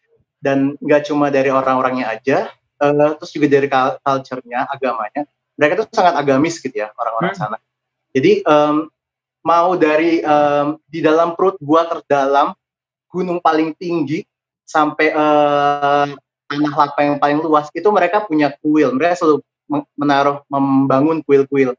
dan nggak cuma dari orang-orangnya aja, uh, terus juga dari culture-nya, agamanya. Mereka tuh sangat agamis gitu ya orang-orang hmm. sana. Jadi um, mau dari um, di dalam perut gua terdalam, gunung paling tinggi sampai uh, tanah lapang yang paling luas itu mereka punya kuil. Mereka selalu menaruh membangun kuil-kuil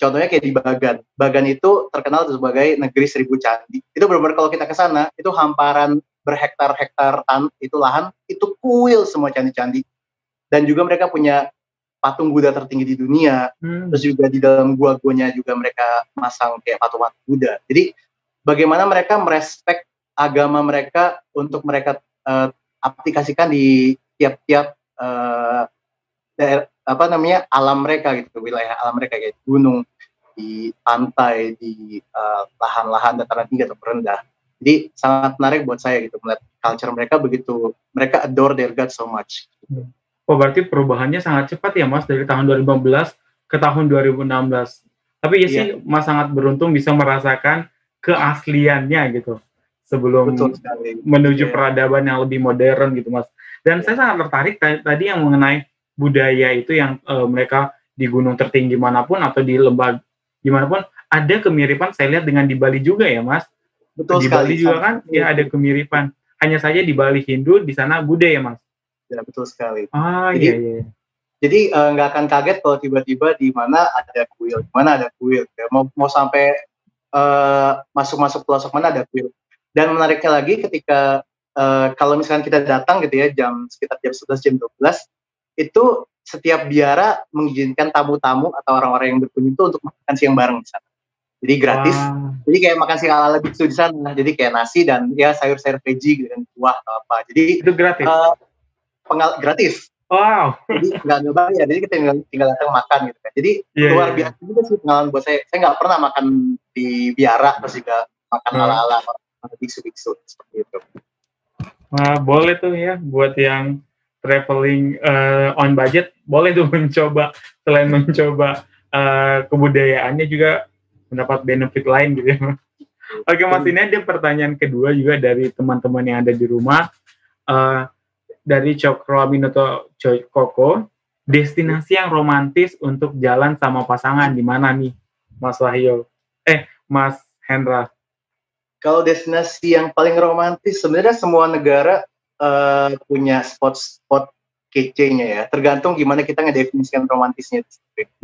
Contohnya kayak di Bagan. Bagan itu terkenal sebagai negeri seribu candi. Itu benar-benar kalau kita ke sana, itu hamparan berhektar-hektar tan itu lahan, itu kuil semua candi-candi. Dan juga mereka punya patung Buddha tertinggi di dunia. Hmm. Terus juga di dalam gua-guanya juga mereka masang kayak patung-patung Buddha. Jadi bagaimana mereka merespek agama mereka untuk mereka uh, aplikasikan di tiap-tiap uh, apa namanya alam mereka gitu wilayah alam mereka kayak gunung di pantai di uh, lahan-lahan dataran tinggi atau rendah jadi sangat menarik buat saya gitu melihat culture mereka begitu mereka adore their God so much. Oh berarti perubahannya sangat cepat ya mas dari tahun 2015 ke tahun 2016. Tapi ya sih iya. mas sangat beruntung bisa merasakan keasliannya gitu sebelum menuju yeah. peradaban yang lebih modern gitu mas. Dan yeah. saya sangat tertarik tadi yang mengenai budaya itu yang uh, mereka di gunung tertinggi mana pun atau di lembah di mana pun ada kemiripan saya lihat dengan di Bali juga ya mas betul di sekali, Bali juga kan ya ada kemiripan hanya saja di Bali Hindu di sana Buddha ya mas ya betul sekali ah jadi, iya iya jadi eh, nggak uh, akan kaget kalau tiba-tiba di mana ada kuil di mana ada kuil ya. mau mau sampai uh, masuk-masuk pelosok mana ada kuil dan menariknya lagi ketika uh, kalau misalkan kita datang gitu ya jam sekitar jam 11 jam 12 itu setiap biara mengizinkan tamu-tamu atau orang-orang yang berkunjung itu untuk makan siang bareng di sana. Jadi gratis. Wow. Jadi kayak makan siang ala biksu di sana. Jadi kayak nasi dan ya sayur-sayur veggie dengan buah atau apa. Jadi itu gratis. Uh, pengal gratis. Wow. Jadi nggak nggak bayar. Jadi kita tinggal, tinggal datang makan gitu kan. Jadi yeah, luar iya, biasa yeah. juga sih pengalaman buat saya. Saya nggak pernah makan di biara terus juga makan hmm. ala-ala biksu-biksu seperti itu. Nah, boleh tuh ya buat yang traveling uh, on budget boleh tuh mencoba selain mencoba uh, kebudayaannya juga mendapat benefit lain gitu ya. Oke Mas ini ada pertanyaan kedua juga dari teman-teman yang ada di rumah uh, dari Cokro Aminoto Koko destinasi yang romantis untuk jalan sama pasangan di mana nih Mas Wahyu eh Mas Hendra kalau destinasi yang paling romantis sebenarnya semua negara uh, punya spot-spot kece-nya ya. Tergantung gimana kita ngedefinisikan romantisnya.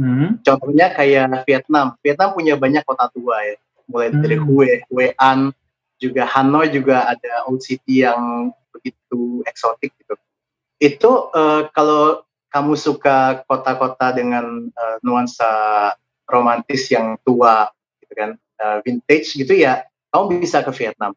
Hmm. Contohnya kayak Vietnam. Vietnam punya banyak kota tua ya. Mulai hmm. dari Hue, Hue An, juga Hanoi juga ada old city yang begitu eksotik gitu. Itu uh, kalau kamu suka kota-kota dengan uh, nuansa romantis yang tua gitu kan, uh, vintage gitu ya, kamu bisa ke Vietnam.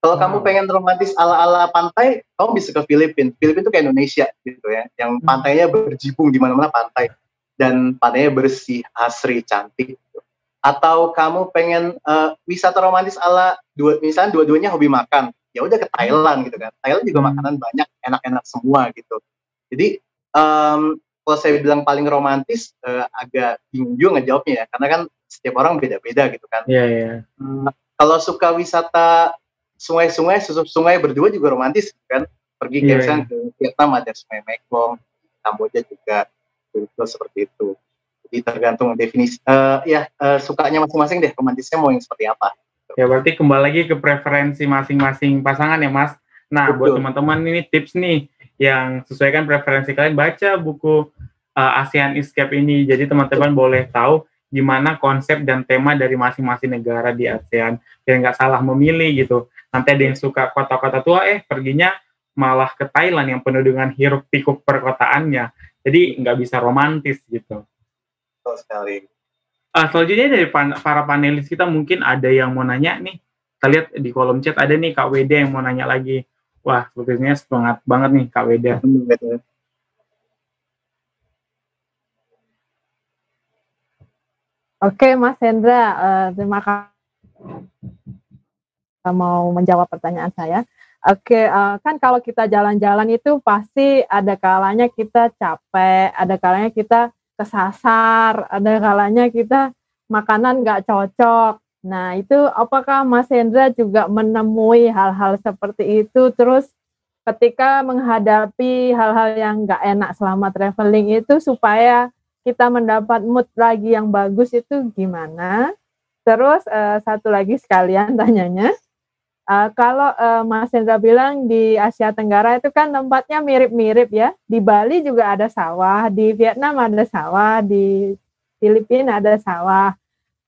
Kalau hmm. kamu pengen romantis ala-ala pantai, kamu bisa ke Filipina. Filipina itu kayak Indonesia gitu ya, yang hmm. pantainya berjibung di mana-mana pantai dan pantainya bersih, asri, cantik. Gitu. Atau kamu pengen uh, wisata romantis ala dua, misalnya dua-duanya hobi makan, ya udah ke Thailand gitu kan. Thailand juga hmm. makanan banyak enak-enak semua gitu. Jadi um, kalau saya bilang paling romantis uh, agak bingung juga ngejawabnya ya karena kan setiap orang beda-beda gitu kan. Iya yeah, iya. Yeah. uh, kalau suka wisata sungai-sungai susup sungai berdua juga romantis kan. Pergi yeah, yeah. ke Vietnam ada sungai Mekong Kamboja juga betul seperti itu. Jadi tergantung definisi uh, ya uh, sukanya masing-masing deh romantisnya mau yang seperti apa Ya berarti kembali lagi ke preferensi masing-masing pasangan ya Mas. Nah Betul. buat teman-teman ini tips nih yang sesuaikan preferensi kalian baca buku uh, ASEAN Escape ini. Jadi teman-teman boleh tahu gimana konsep dan tema dari masing-masing negara di ASEAN biar nggak salah memilih gitu. Nanti ada yang suka kota-kota tua eh perginya malah ke Thailand yang penuh dengan hiruk pikuk perkotaannya. Jadi nggak bisa romantis gitu. Betul sekali. Uh, selanjutnya dari pan para panelis kita mungkin ada yang mau nanya nih. Kita lihat di kolom chat ada nih Kak Weda yang mau nanya lagi. Wah, sepertinya semangat banget nih Kak Weda. Oke, Mas Hendra, uh, terima kasih mau menjawab pertanyaan saya. Oke, uh, kan kalau kita jalan-jalan itu pasti ada kalanya kita capek, ada kalanya kita kesasar, ada kalanya kita makanan nggak cocok. Nah, itu apakah Mas Hendra juga menemui hal-hal seperti itu? Terus ketika menghadapi hal-hal yang nggak enak selama traveling itu supaya kita mendapat mood lagi yang bagus itu gimana? Terus uh, satu lagi sekalian tanyanya, Uh, kalau uh, Mas Hendra bilang di Asia Tenggara itu kan tempatnya mirip-mirip ya. Di Bali juga ada sawah, di Vietnam ada sawah, di Filipina ada sawah.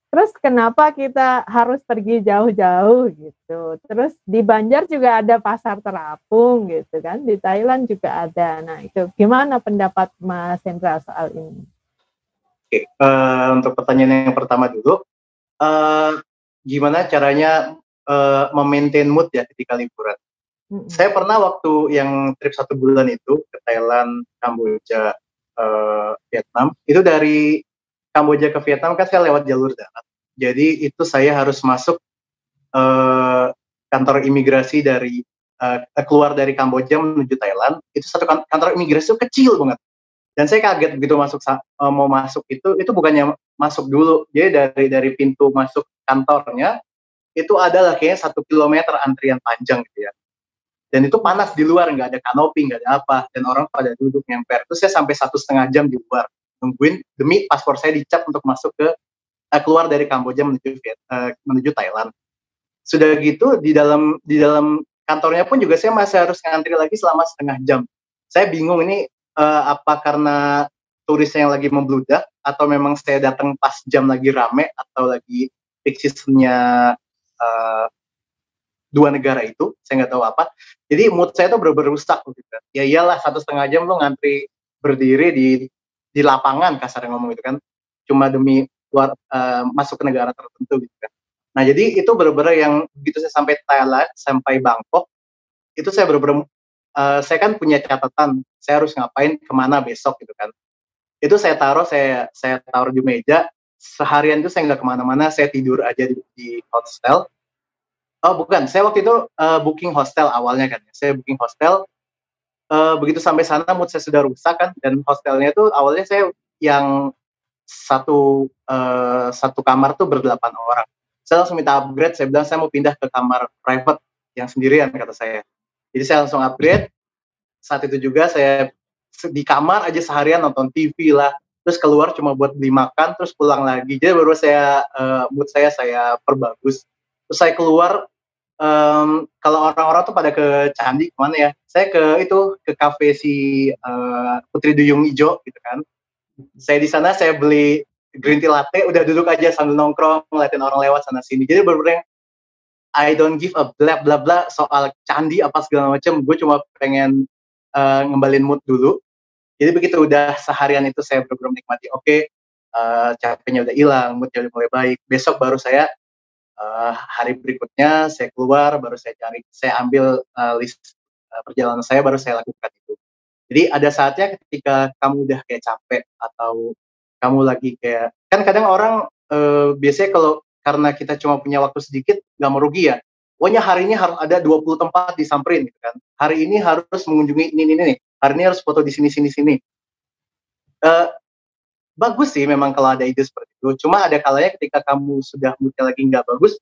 Terus kenapa kita harus pergi jauh-jauh gitu? Terus di Banjar juga ada pasar terapung gitu kan? Di Thailand juga ada. Nah itu gimana pendapat Mas Hendra soal ini? Oke, uh, untuk pertanyaan yang pertama dulu, uh, gimana caranya uh, memaintain mood ya ketika liburan. Mm-hmm. Saya pernah waktu yang trip satu bulan itu ke Thailand, Kamboja, uh, Vietnam, itu dari Kamboja ke Vietnam kan saya lewat jalur darat. Jadi itu saya harus masuk uh, kantor imigrasi dari uh, keluar dari Kamboja menuju Thailand. Itu satu kan, kantor imigrasi itu kecil banget. Dan saya kaget begitu masuk uh, mau masuk itu itu bukannya masuk dulu. Jadi dari dari pintu masuk kantornya itu adalah kayaknya satu kilometer antrian panjang gitu ya. Dan itu panas di luar, nggak ada kanopi, nggak ada apa, dan orang pada duduk nyemper. Terus saya sampai satu setengah jam di luar nungguin demi paspor saya dicap untuk masuk ke uh, keluar dari Kamboja menuju uh, menuju Thailand. Sudah gitu di dalam di dalam kantornya pun juga saya masih harus ngantri lagi selama setengah jam. Saya bingung ini uh, apa karena turisnya yang lagi membludak atau memang saya datang pas jam lagi rame atau lagi peak uh, dua negara itu saya nggak tahu apa. Jadi mood saya tuh bener-bener rusak gitu ya iyalah satu setengah jam lo ngantri berdiri di di lapangan kasar ngomong gitu kan. Cuma demi keluar uh, masuk ke negara tertentu gitu kan. Nah jadi itu bener-bener yang begitu saya sampai Thailand sampai Bangkok itu saya bener-bener uh, saya kan punya catatan saya harus ngapain ke mana besok gitu kan. Itu saya taruh saya saya taruh di meja seharian itu saya nggak ke mana-mana, saya tidur aja di, di hostel. Oh bukan, saya waktu itu uh, booking hostel awalnya kan, ya. saya booking hostel. Uh, begitu sampai sana mood saya sudah rusak kan, dan hostelnya itu awalnya saya yang satu uh, satu kamar tuh berdelapan orang. Saya langsung minta upgrade, saya bilang saya mau pindah ke kamar private yang sendirian kata saya. Jadi saya langsung upgrade. Saat itu juga saya di kamar aja seharian nonton TV lah, terus keluar cuma buat beli makan terus pulang lagi. Jadi baru saya uh, mood saya saya perbagus. Terus saya keluar um, kalau orang-orang tuh pada ke candi ke mana ya? Saya ke itu ke kafe si uh, Putri Duyung Ijo gitu kan. Saya di sana saya beli green tea latte udah duduk aja sambil nongkrong ngeliatin orang lewat sana sini. Jadi bener-bener I don't give a bla bla bla soal candi apa segala macam. Gue cuma pengen uh, ngembalin mood dulu jadi begitu udah seharian itu saya benar menikmati, oke, okay, uh, eh, capeknya udah hilang, moodnya udah mulai baik. Besok baru saya uh, hari berikutnya saya keluar, baru saya cari, saya ambil uh, list uh, perjalanan saya, baru saya lakukan itu. Jadi ada saatnya ketika kamu udah kayak capek atau kamu lagi kayak kan kadang orang uh, biasanya kalau karena kita cuma punya waktu sedikit nggak merugi ya pokoknya hari ini harus ada 20 tempat disamperin gitu kan. Hari ini harus mengunjungi ini ini nih. Hari ini harus foto di sini sini sini. Uh, bagus sih memang kalau ada ide seperti itu. Cuma ada kalanya ketika kamu sudah moodnya lagi nggak bagus,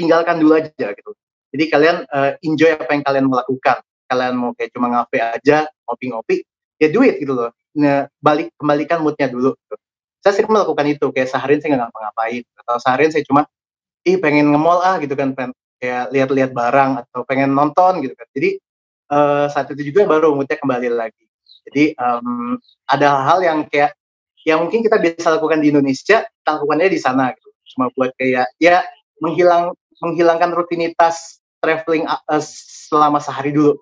tinggalkan dulu aja gitu. Jadi kalian uh, enjoy apa yang kalian melakukan. Kalian mau kayak cuma ngafe aja, ngopi-ngopi, ya duit gitu loh. Nah, balik kembalikan moodnya dulu. Gitu. Saya sering melakukan itu, kayak seharian saya nggak ngapa-ngapain, atau seharian saya cuma, ih pengen nge-mall ah gitu kan, pengen kayak lihat-lihat barang atau pengen nonton gitu kan. Jadi uh, saat itu juga baru moodnya kembali lagi. Jadi um, ada hal yang kayak yang mungkin kita bisa lakukan di Indonesia, lakukannya di sana gitu. Cuma buat kayak ya menghilang menghilangkan rutinitas traveling uh, selama sehari dulu.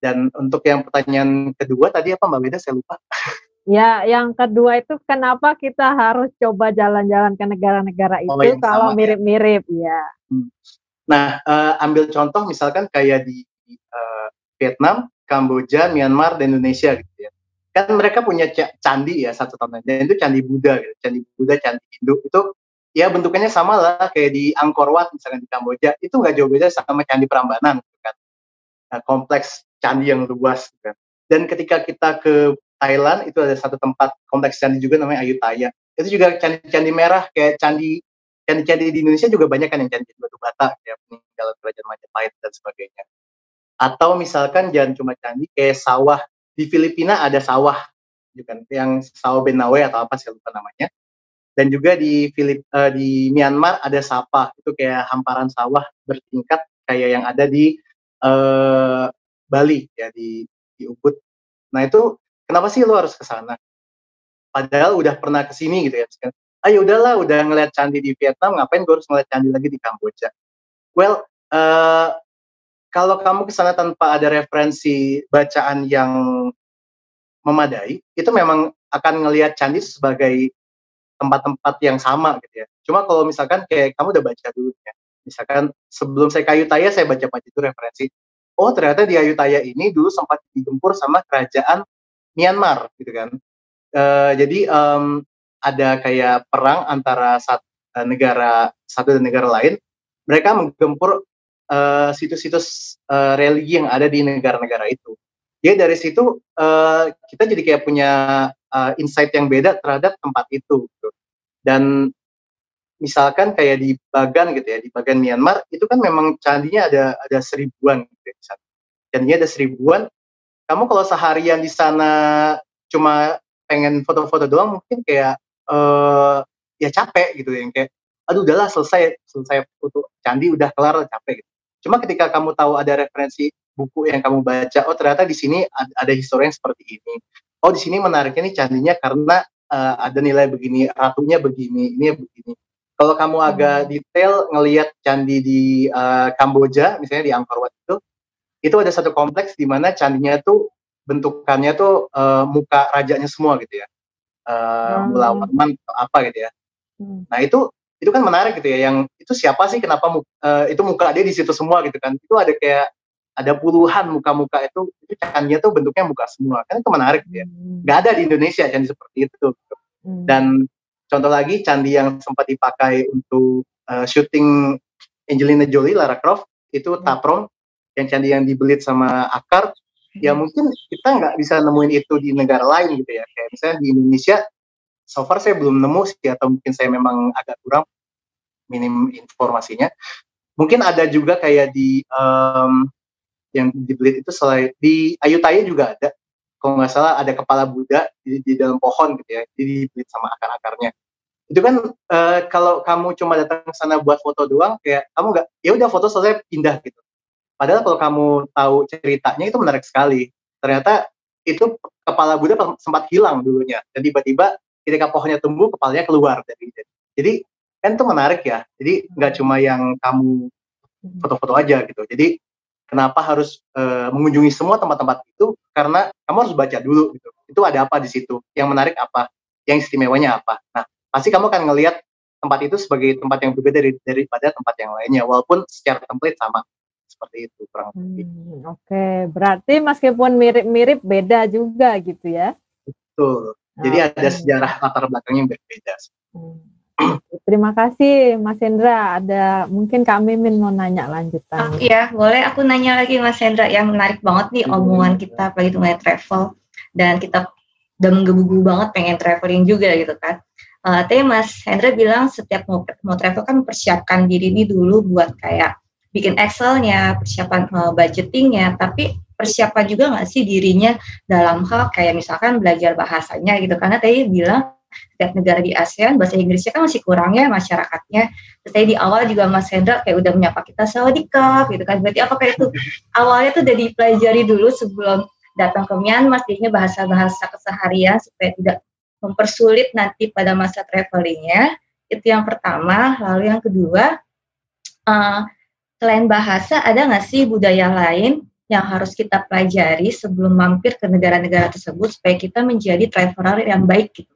Dan untuk yang pertanyaan kedua tadi apa Mbak Beda saya lupa. Ya, yang kedua itu kenapa kita harus coba jalan-jalan ke negara-negara oh, itu oh, kalau ya. mirip-mirip ya. Hmm. Nah, uh, ambil contoh misalkan kayak di uh, Vietnam, Kamboja, Myanmar, dan Indonesia gitu ya. Kan mereka punya candi ya satu tahun dan itu candi Buddha gitu. Candi Buddha, candi Hindu itu ya bentukannya sama lah kayak di Angkor Wat misalkan di Kamboja itu nggak jauh beda sama candi Prambanan gitu kan. Nah, kompleks candi yang luas gitu kan. Dan ketika kita ke Thailand itu ada satu tempat kompleks candi juga namanya Ayutthaya. Itu juga candi-candi merah kayak candi candi-candi di Indonesia juga banyak kan yang candi batu bata ya peninggalan kerajaan Majapahit dan sebagainya atau misalkan jangan cuma candi kayak sawah. Di Filipina ada sawah gitu kan. Yang sawah Benawe atau apa saya lupa namanya. Dan juga di Filip uh, di Myanmar ada sapa. Itu kayak hamparan sawah bertingkat kayak yang ada di uh, Bali ya di di Ubud. Nah itu kenapa sih lo harus ke sana? Padahal udah pernah ke sini gitu ya ayo ah, udahlah udah ngeliat candi di Vietnam ngapain gue harus ngeliat candi lagi di Kamboja? Well uh, kalau kamu ke sana tanpa ada referensi bacaan yang memadai itu memang akan ngelihat candi sebagai tempat-tempat yang sama gitu ya. Cuma kalau misalkan kayak kamu udah baca dulu ya misalkan sebelum saya ke Ayutthaya saya baca-baca itu referensi oh ternyata di Ayutthaya ini dulu sempat digempur sama kerajaan Myanmar gitu kan. Uh, jadi um, ada kayak perang antara satu uh, negara satu dan negara lain, mereka menggempur uh, situs-situs uh, religi yang ada di negara-negara itu. Jadi dari situ uh, kita jadi kayak punya uh, insight yang beda terhadap tempat itu. Gitu. Dan misalkan kayak di Bagan gitu ya, di Bagan Myanmar itu kan memang candinya ada ada seribuan gitu ya. Candinya ada seribuan. Kamu kalau seharian di sana cuma pengen foto-foto doang mungkin kayak uh, ya capek gitu yang kayak aduh udahlah selesai selesai foto candi udah kelar capek gitu. Cuma ketika kamu tahu ada referensi buku yang kamu baca, oh ternyata di sini ada, ada histori yang seperti ini. Oh di sini menariknya nih candinya karena uh, ada nilai begini, ratunya begini, ini begini. Kalau kamu agak hmm. detail ngelihat candi di uh, Kamboja, misalnya di Angkor Wat itu, itu ada satu kompleks di mana candinya tuh bentukannya tuh uh, muka rajanya semua gitu ya uh, hmm. atau apa gitu ya. Hmm. Nah itu itu kan menarik gitu ya. Yang itu siapa sih kenapa uh, itu muka dia di situ semua gitu kan? Itu ada kayak ada puluhan muka-muka itu itu tuh bentuknya muka semua kan itu menarik gitu ya. Hmm. Gak ada di Indonesia candi seperti itu. Gitu. Hmm. Dan contoh lagi candi yang sempat dipakai untuk uh, syuting Angelina Jolie, Lara Croft itu hmm. Taprom yang candi yang dibelit sama akar ya hmm. mungkin kita nggak bisa nemuin itu di negara lain gitu ya kayak misalnya di Indonesia so far saya belum nemu sih atau mungkin saya memang agak kurang minim informasinya. Mungkin ada juga kayak di um, yang dibeli itu selain di Ayutthaya juga ada. Kalau nggak salah ada kepala Buddha di, di dalam pohon gitu ya dibeli sama akar-akarnya. Itu kan uh, kalau kamu cuma datang ke sana buat foto doang kayak kamu nggak ya udah foto selesai pindah gitu. Padahal kalau kamu tahu ceritanya itu menarik sekali. Ternyata itu kepala Buddha sempat hilang dulunya. Dan tiba-tiba ketika pohonnya tumbuh kepalanya keluar dari jadi kan itu menarik ya. Jadi nggak cuma yang kamu foto-foto aja gitu. Jadi kenapa harus uh, mengunjungi semua tempat-tempat itu karena kamu harus baca dulu gitu. Itu ada apa di situ? Yang menarik apa? Yang istimewanya apa? Nah, pasti kamu akan ngelihat tempat itu sebagai tempat yang berbeda dari, daripada tempat yang lainnya walaupun secara template sama seperti itu kurang lebih. Hmm, Oke, okay. berarti meskipun mirip-mirip beda juga gitu ya? Betul. Jadi okay. ada sejarah latar belakangnya yang berbeda. Hmm. Terima kasih Mas Hendra. Ada mungkin Kak Mimin mau nanya lanjutan. Iya, boleh aku nanya lagi Mas Hendra yang menarik banget nih omongan kita apalagi mengenai travel dan kita udah menggebu-gebu banget pengen traveling juga gitu kan. Uh, tapi Mas Hendra bilang setiap mau, mau travel kan persiapkan diri ini dulu buat kayak bikin Excelnya, persiapan uh, budgetingnya, tapi persiapan juga nggak sih dirinya dalam hal kayak misalkan belajar bahasanya gitu karena tadi bilang setiap negara di ASEAN bahasa Inggrisnya kan masih kurang ya masyarakatnya. Terus tadi di awal juga Mas Hendra kayak udah menyapa kita Sawadikap gitu kan. Berarti apakah itu awalnya tuh udah dipelajari dulu sebelum datang ke Myanmar jadinya bahasa-bahasa keseharian supaya tidak mempersulit nanti pada masa travelingnya. Itu yang pertama. Lalu yang kedua, uh, selain bahasa ada nggak sih budaya lain yang harus kita pelajari sebelum mampir ke negara-negara tersebut supaya kita menjadi traveler yang baik gitu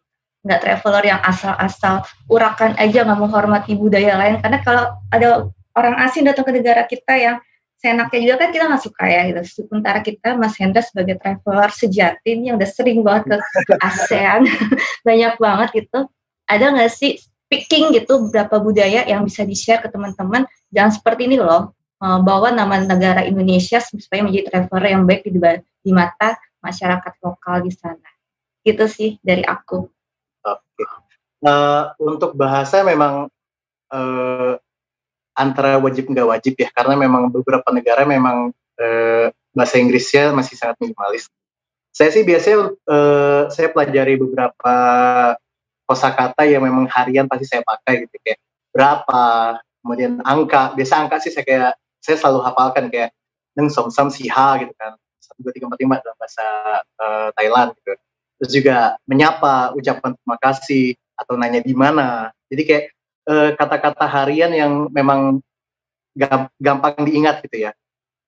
nggak traveler yang asal-asal urakan aja nggak menghormati budaya lain karena kalau ada orang asing datang ke negara kita yang seenaknya juga kan kita nggak suka ya gitu. Sementara kita Mas Hendra sebagai traveler sejati ini yang udah sering banget ke ASEAN banyak banget gitu. Ada nggak sih picking gitu beberapa budaya yang bisa di-share ke teman-teman jangan seperti ini loh eh, bawa nama negara Indonesia supaya menjadi traveler yang baik di, di mata masyarakat lokal di sana. Gitu sih dari aku. Oke. Uh, untuk bahasa memang uh, antara wajib nggak wajib ya, karena memang beberapa negara memang uh, bahasa Inggrisnya masih sangat minimalis. Saya sih biasanya uh, saya pelajari beberapa kosakata yang memang harian pasti saya pakai gitu kayak berapa, kemudian angka. Biasa angka sih saya kayak saya selalu hafalkan kayak neng som sam siha gitu kan. Satu dua tiga empat lima dalam bahasa uh, Thailand gitu. Terus juga menyapa ucapan terima kasih atau nanya di mana. Jadi kayak eh, kata-kata harian yang memang gampang diingat gitu ya.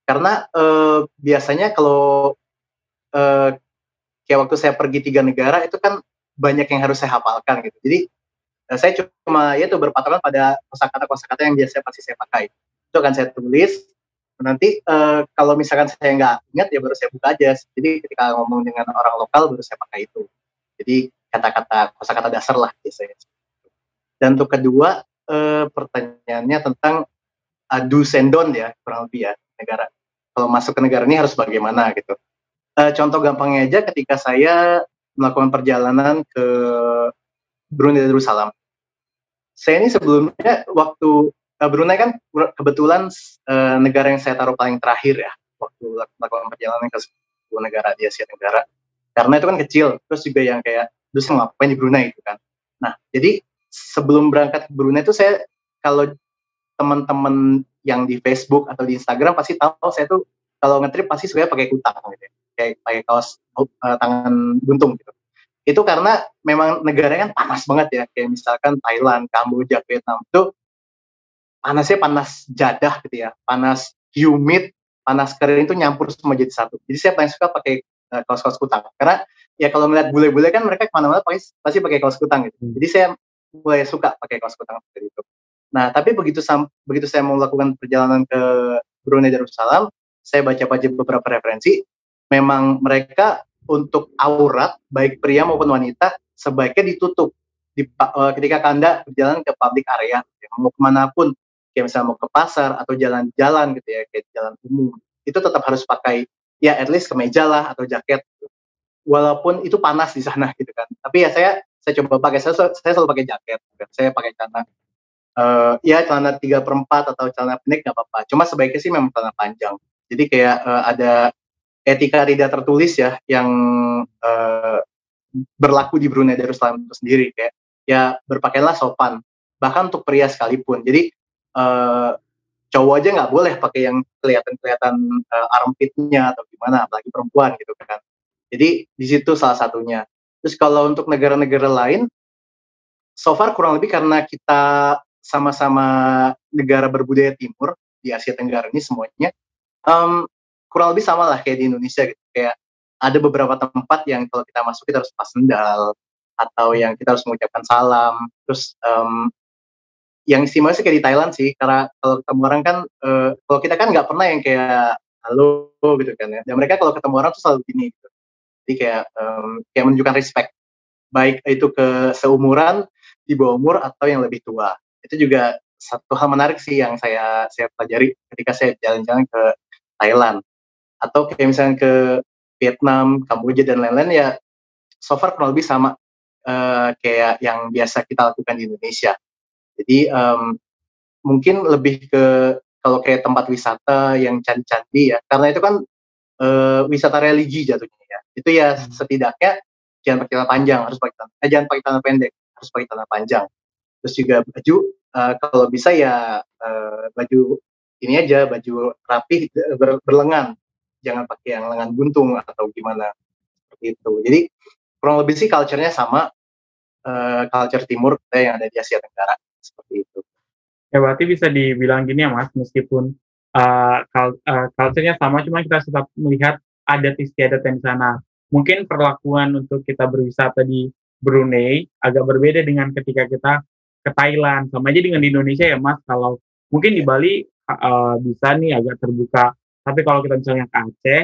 Karena eh, biasanya kalau eh, kayak waktu saya pergi tiga negara itu kan banyak yang harus saya hafalkan gitu. Jadi saya cuma ya itu berpatokan pada kosakata kosakata yang biasa pasti saya pakai itu akan saya tulis. Nanti uh, kalau misalkan saya nggak ingat ya baru saya buka aja. Jadi ketika ngomong dengan orang lokal baru saya pakai itu. Jadi kata-kata kosakata dasar lah biasanya. Dan untuk kedua uh, pertanyaannya tentang adu sendon ya kurang lebih ya negara. Kalau masuk ke negara ini harus bagaimana gitu. Uh, contoh gampangnya aja ketika saya melakukan perjalanan ke Brunei Darussalam. Saya ini sebelumnya waktu uh, Brunei kan kebetulan uh, negara yang saya taruh paling terakhir ya waktu melakukan perjalanan ke sebuah negara di Asia Tenggara karena itu kan kecil terus juga yang kayak terus ngapain di Brunei itu kan nah jadi sebelum berangkat ke Brunei itu saya kalau teman-teman yang di Facebook atau di Instagram pasti tahu saya tuh kalau ngetrip pasti suka pakai kutang gitu ya. kayak pakai kaos uh, tangan buntung gitu itu karena memang negaranya kan panas banget ya kayak misalkan Thailand, Kamboja, Vietnam itu panasnya panas jadah gitu ya, panas humid, panas kering itu nyampur semua jadi satu. Jadi saya paling suka pakai uh, kaos-kaos kutang karena ya kalau melihat bule-bule kan mereka ke mana-mana pasti pasti pakai kaos kutang gitu. Hmm. Jadi saya mulai suka pakai kaos kutang seperti itu. Nah tapi begitu sam begitu saya mau melakukan perjalanan ke Brunei Darussalam, saya baca-baca beberapa referensi, memang mereka untuk aurat baik pria maupun wanita sebaiknya ditutup di, uh, ketika anda berjalan ke public area, ya, mau ke mana pun kayak misalnya mau ke pasar atau jalan-jalan gitu ya kayak jalan umum. Itu tetap harus pakai ya at least kemeja lah atau jaket gitu. walaupun itu panas di sana gitu kan. Tapi ya saya saya coba pakai saya, saya selalu pakai jaket gitu. saya pakai celana uh, ya celana tiga perempat atau celana pendek nggak apa-apa. Cuma sebaiknya sih memang celana panjang. Jadi kayak uh, ada etika tidak tertulis ya yang uh, berlaku di Brunei Darussalam itu sendiri. Kayak ya berpakaianlah sopan bahkan untuk pria sekalipun. Jadi uh, cowok aja nggak boleh pakai yang kelihatan-kelihatan uh, armpitnya atau gimana, apalagi perempuan gitu kan. Jadi di situ salah satunya. Terus kalau untuk negara-negara lain, so far kurang lebih karena kita sama-sama negara berbudaya timur di Asia Tenggara ini semuanya, um, kurang lebih sama lah kayak di Indonesia gitu. Kayak ada beberapa tempat yang kalau kita masuk kita harus pas sendal atau yang kita harus mengucapkan salam. Terus um, yang istimewa sih kayak di Thailand sih. Karena kalau ketemu orang kan uh, kalau kita kan nggak pernah yang kayak halo gitu kan ya. Dan mereka kalau ketemu orang tuh selalu gini gitu. Jadi kayak um, kayak menunjukkan respect. Baik itu ke seumuran di bawah umur atau yang lebih tua. Itu juga satu hal menarik sih yang saya saya pelajari ketika saya jalan-jalan ke Thailand. Atau kayak misalnya ke Vietnam, Kamboja dan lain-lain ya so far kurang lebih sama uh, kayak yang biasa kita lakukan di Indonesia. Jadi um, mungkin lebih ke kalau kayak tempat wisata yang candi-candi ya, karena itu kan uh, wisata religi jatuhnya ya. Itu ya hmm. setidaknya jangan pakai tanah panjang, harus pakai tanah, eh, jangan pakai tanah pendek, harus pakai tanah panjang. Terus juga baju uh, kalau bisa ya uh, baju ini aja baju rapi ber, berlengan, jangan pakai yang lengan buntung atau gimana seperti itu. Jadi kurang lebih sih culture-nya sama uh, culture timur yang ada di Asia Tenggara seperti itu. Ya berarti bisa dibilang gini ya mas, meskipun uh, uh, culture-nya sama, cuma kita tetap melihat adat istiadat yang di sana. Mungkin perlakuan untuk kita berwisata di Brunei agak berbeda dengan ketika kita ke Thailand. Sama aja dengan di Indonesia ya mas, kalau mungkin di Bali uh, bisa nih agak terbuka, tapi kalau kita misalnya ke Aceh,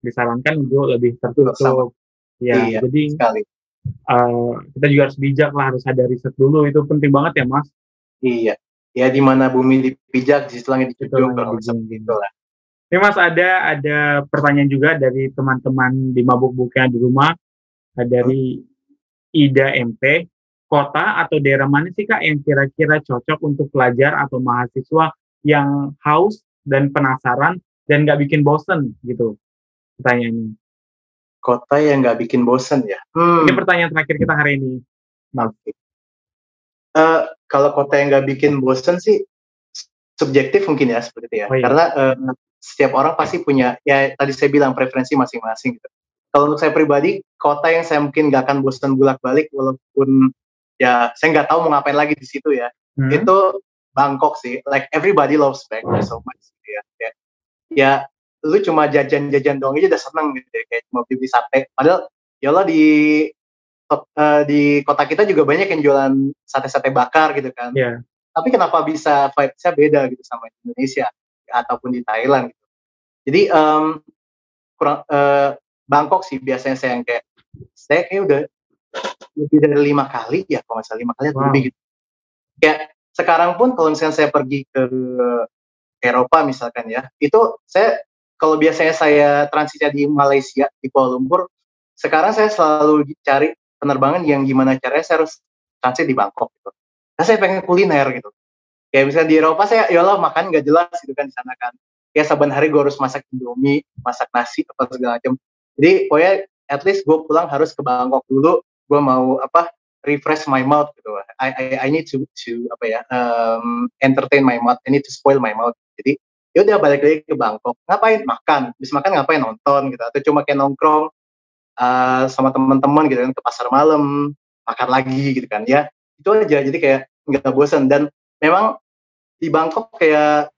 disarankan untuk lebih tertutup. Ya, iya, jadi sekali. Uh, kita juga harus bijak lah, harus ada riset dulu, itu penting banget ya mas. Iya, ya di mana bumi dipijak di langit dijunjung kalau gitu lah. Ini Mas ada ada pertanyaan juga dari teman-teman di mabuk buknya di rumah. Dari Ida MP kota atau daerah mana sih kak yang kira-kira cocok untuk pelajar atau mahasiswa yang haus dan penasaran dan nggak bikin bosen gitu? Pertanyaannya. Kota yang nggak bikin bosen ya? Hmm. ini pertanyaan terakhir kita hari ini. Oke. Uh, kalau kota yang nggak bikin bosen sih subjektif mungkin ya seperti itu ya. Oh, iya. Karena uh, setiap orang pasti punya ya tadi saya bilang preferensi masing-masing gitu. Kalau untuk saya pribadi, kota yang saya mungkin nggak akan bosan bolak-balik walaupun ya saya nggak tahu mau ngapain lagi di situ ya. Hmm. Itu Bangkok sih. Like everybody loves Bangkok so much gitu ya. Ya, ya lu cuma jajan-jajan doang aja udah seneng gitu ya. Kayak cuma beli sate. Padahal ya Allah di uh, di kota kita juga banyak yang jualan sate-sate bakar gitu kan. Yeah. Tapi kenapa bisa vibe-nya beda gitu sama Indonesia ataupun di Thailand gitu. Jadi um, kurang uh, Bangkok sih biasanya saya yang kayak saya kayak udah lebih dari lima kali ya kalau misalnya lima kali wow. lebih gitu. Kayak sekarang pun kalau misalnya saya pergi ke Eropa misalkan ya, itu saya kalau biasanya saya transisi di Malaysia di Kuala Lumpur, sekarang saya selalu cari penerbangan yang gimana caranya saya harus transit di Bangkok gitu. Nah, saya pengen kuliner gitu. Kayak misalnya di Eropa saya ya Allah makan nggak jelas gitu kan di sana kan. Ya saban hari gue harus masak indomie, masak nasi apa segala macam. Jadi pokoknya at least gue pulang harus ke Bangkok dulu. Gue mau apa refresh my mouth gitu. I I, I need to to apa ya um, entertain my mouth. I need to spoil my mouth. Jadi ya udah balik lagi ke Bangkok. Ngapain? Makan. Bisa makan ngapain? Nonton gitu. Atau cuma kayak nongkrong uh, sama teman-teman gitu kan ke pasar malam makan lagi gitu kan. Ya itu aja. Jadi kayak nggak bosan dan memang di Bangkok kayak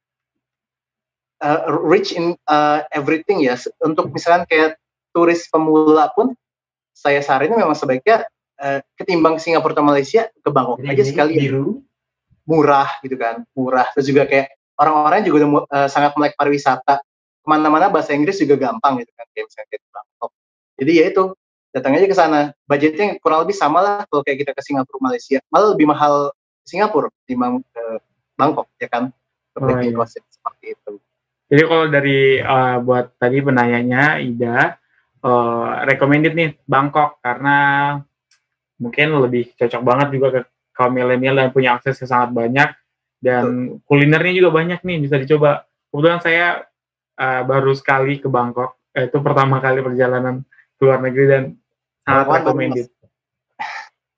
uh, rich in uh, everything ya. Untuk misalkan kayak turis pemula pun saya saranin memang sebaiknya uh, ketimbang Singapura atau Malaysia ke Bangkok aja sekali biru. murah gitu kan murah. Terus juga kayak orang-orang juga udah uh, sangat melek pariwisata. Ke mana-mana bahasa Inggris juga gampang gitu kan kayak misalnya kayak jadi ya itu datang aja ke sana. Budgetnya kurang lebih sama lah kalau kayak kita ke Singapura Malaysia. Malah lebih mahal Singapura dibanding ke Bangkok ya kan. Oh, iya. seperti itu. Jadi kalau dari uh, buat tadi penanyanya Ida, uh, recommended nih Bangkok karena mungkin lebih cocok banget juga ke kaum milenial dan punya akses ke sangat banyak dan Betul. kulinernya juga banyak nih bisa dicoba. Kebetulan saya uh, baru sekali ke Bangkok, eh, itu pertama kali perjalanan luar negeri dan sangat recommended.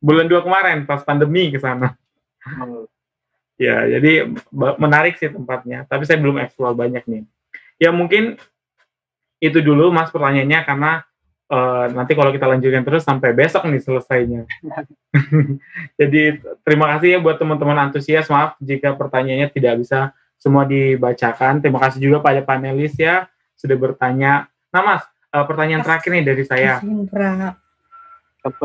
Bulan dua kemarin pas pandemi ke sana. Hmm. Ya, jadi menarik sih tempatnya, tapi saya belum eksplor banyak nih. Ya mungkin itu dulu Mas pertanyaannya karena uh, nanti kalau kita lanjutkan terus sampai besok nih selesainya. jadi terima kasih ya buat teman-teman antusias. Maaf jika pertanyaannya tidak bisa semua dibacakan. Terima kasih juga pada panelis ya sudah bertanya. Nah Mas, uh, pertanyaan terakhir nih dari saya.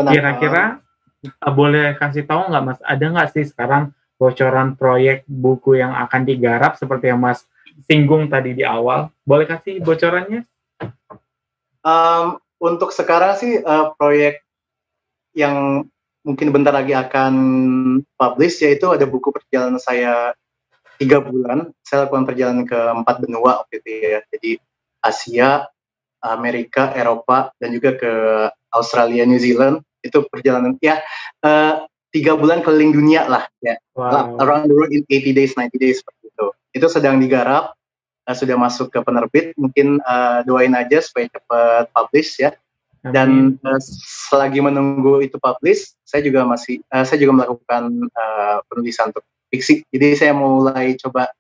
Kira-kira uh, boleh kasih tahu nggak Mas, ada nggak sih sekarang bocoran proyek buku yang akan digarap seperti yang Mas singgung tadi di awal? Boleh kasih bocorannya? Um, untuk sekarang sih uh, proyek yang mungkin bentar lagi akan publish yaitu ada buku perjalanan saya tiga bulan saya lakukan perjalanan ke empat benua waktu itu ya jadi Asia Amerika Eropa dan juga ke Australia New Zealand. Itu perjalanan ya uh, tiga bulan keliling dunia lah ya. Wow. around the world in 80 days 90 days seperti itu. Itu sedang digarap uh, sudah masuk ke penerbit. Mungkin uh, doain aja supaya cepat publish ya. Dan uh, selagi menunggu itu publish saya juga masih uh, saya juga melakukan uh, penulisan untuk fiksi. Jadi saya mulai coba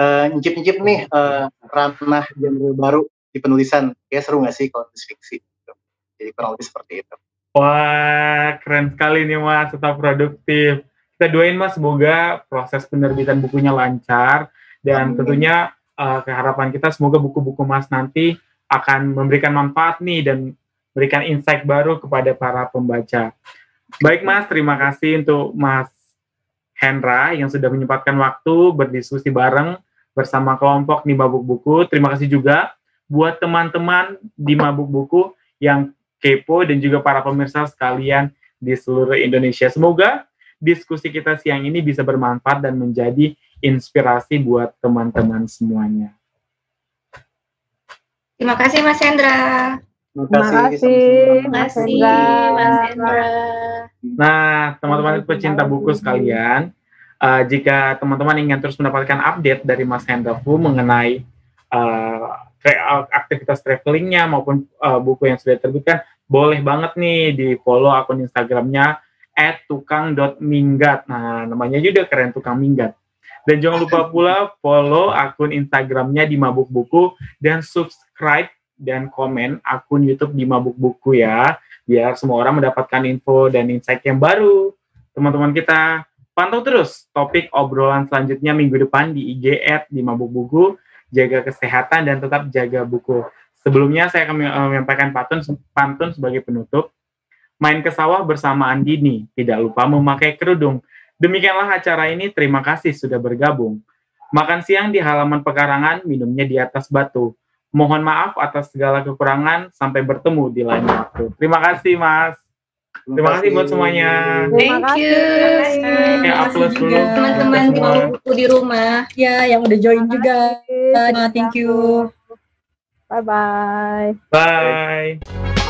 uh, nyicip-nyicip nih uh, ranah genre baru di penulisan kayak seru nggak sih kalau nulis fiksi gitu. jadi kurang lebih seperti itu wah keren sekali nih mas tetap produktif kita doain mas semoga proses penerbitan bukunya lancar dan Amin. tentunya uh, keharapan kita semoga buku-buku mas nanti akan memberikan manfaat nih dan berikan insight baru kepada para pembaca. Baik Mas, terima kasih untuk Mas Hendra yang sudah menyempatkan waktu berdiskusi bareng bersama kelompok di Mabuk Buku. Terima kasih juga buat teman-teman di Mabuk Buku yang kepo dan juga para pemirsa sekalian di seluruh Indonesia. Semoga diskusi kita siang ini bisa bermanfaat dan menjadi inspirasi buat teman-teman semuanya. Terima kasih Mas Hendra. Terima kasih, Mas Hendra. Nah, teman-teman pecinta buku sekalian, uh, jika teman-teman ingin terus mendapatkan update dari Mas Hendra Fu mengenai uh, aktivitas travelingnya maupun uh, buku yang sudah terbitkan, boleh banget nih di follow akun Instagramnya @tukang.minggat. Nah, namanya juga keren tukang minggat. Dan jangan lupa pula follow akun Instagramnya di Mabuk Buku dan subscribe dan komen akun YouTube di Mabuk Buku ya, biar semua orang mendapatkan info dan insight yang baru. Teman-teman kita pantau terus topik obrolan selanjutnya minggu depan di IG at di Mabuk Buku. Jaga kesehatan dan tetap jaga buku. Sebelumnya saya akan menyampaikan pantun, pantun sebagai penutup. Main ke sawah bersama Andini, tidak lupa memakai kerudung. Demikianlah acara ini, terima kasih sudah bergabung. Makan siang di halaman pekarangan, minumnya di atas batu. Mohon maaf atas segala kekurangan. Sampai bertemu di lain waktu. Terima kasih, Mas. Terima kasih buat semuanya. Thank you. Ya, aplaus dulu. Teman-teman di rumah. Ya, yang udah join juga. Thank you. Bye-bye. Bye.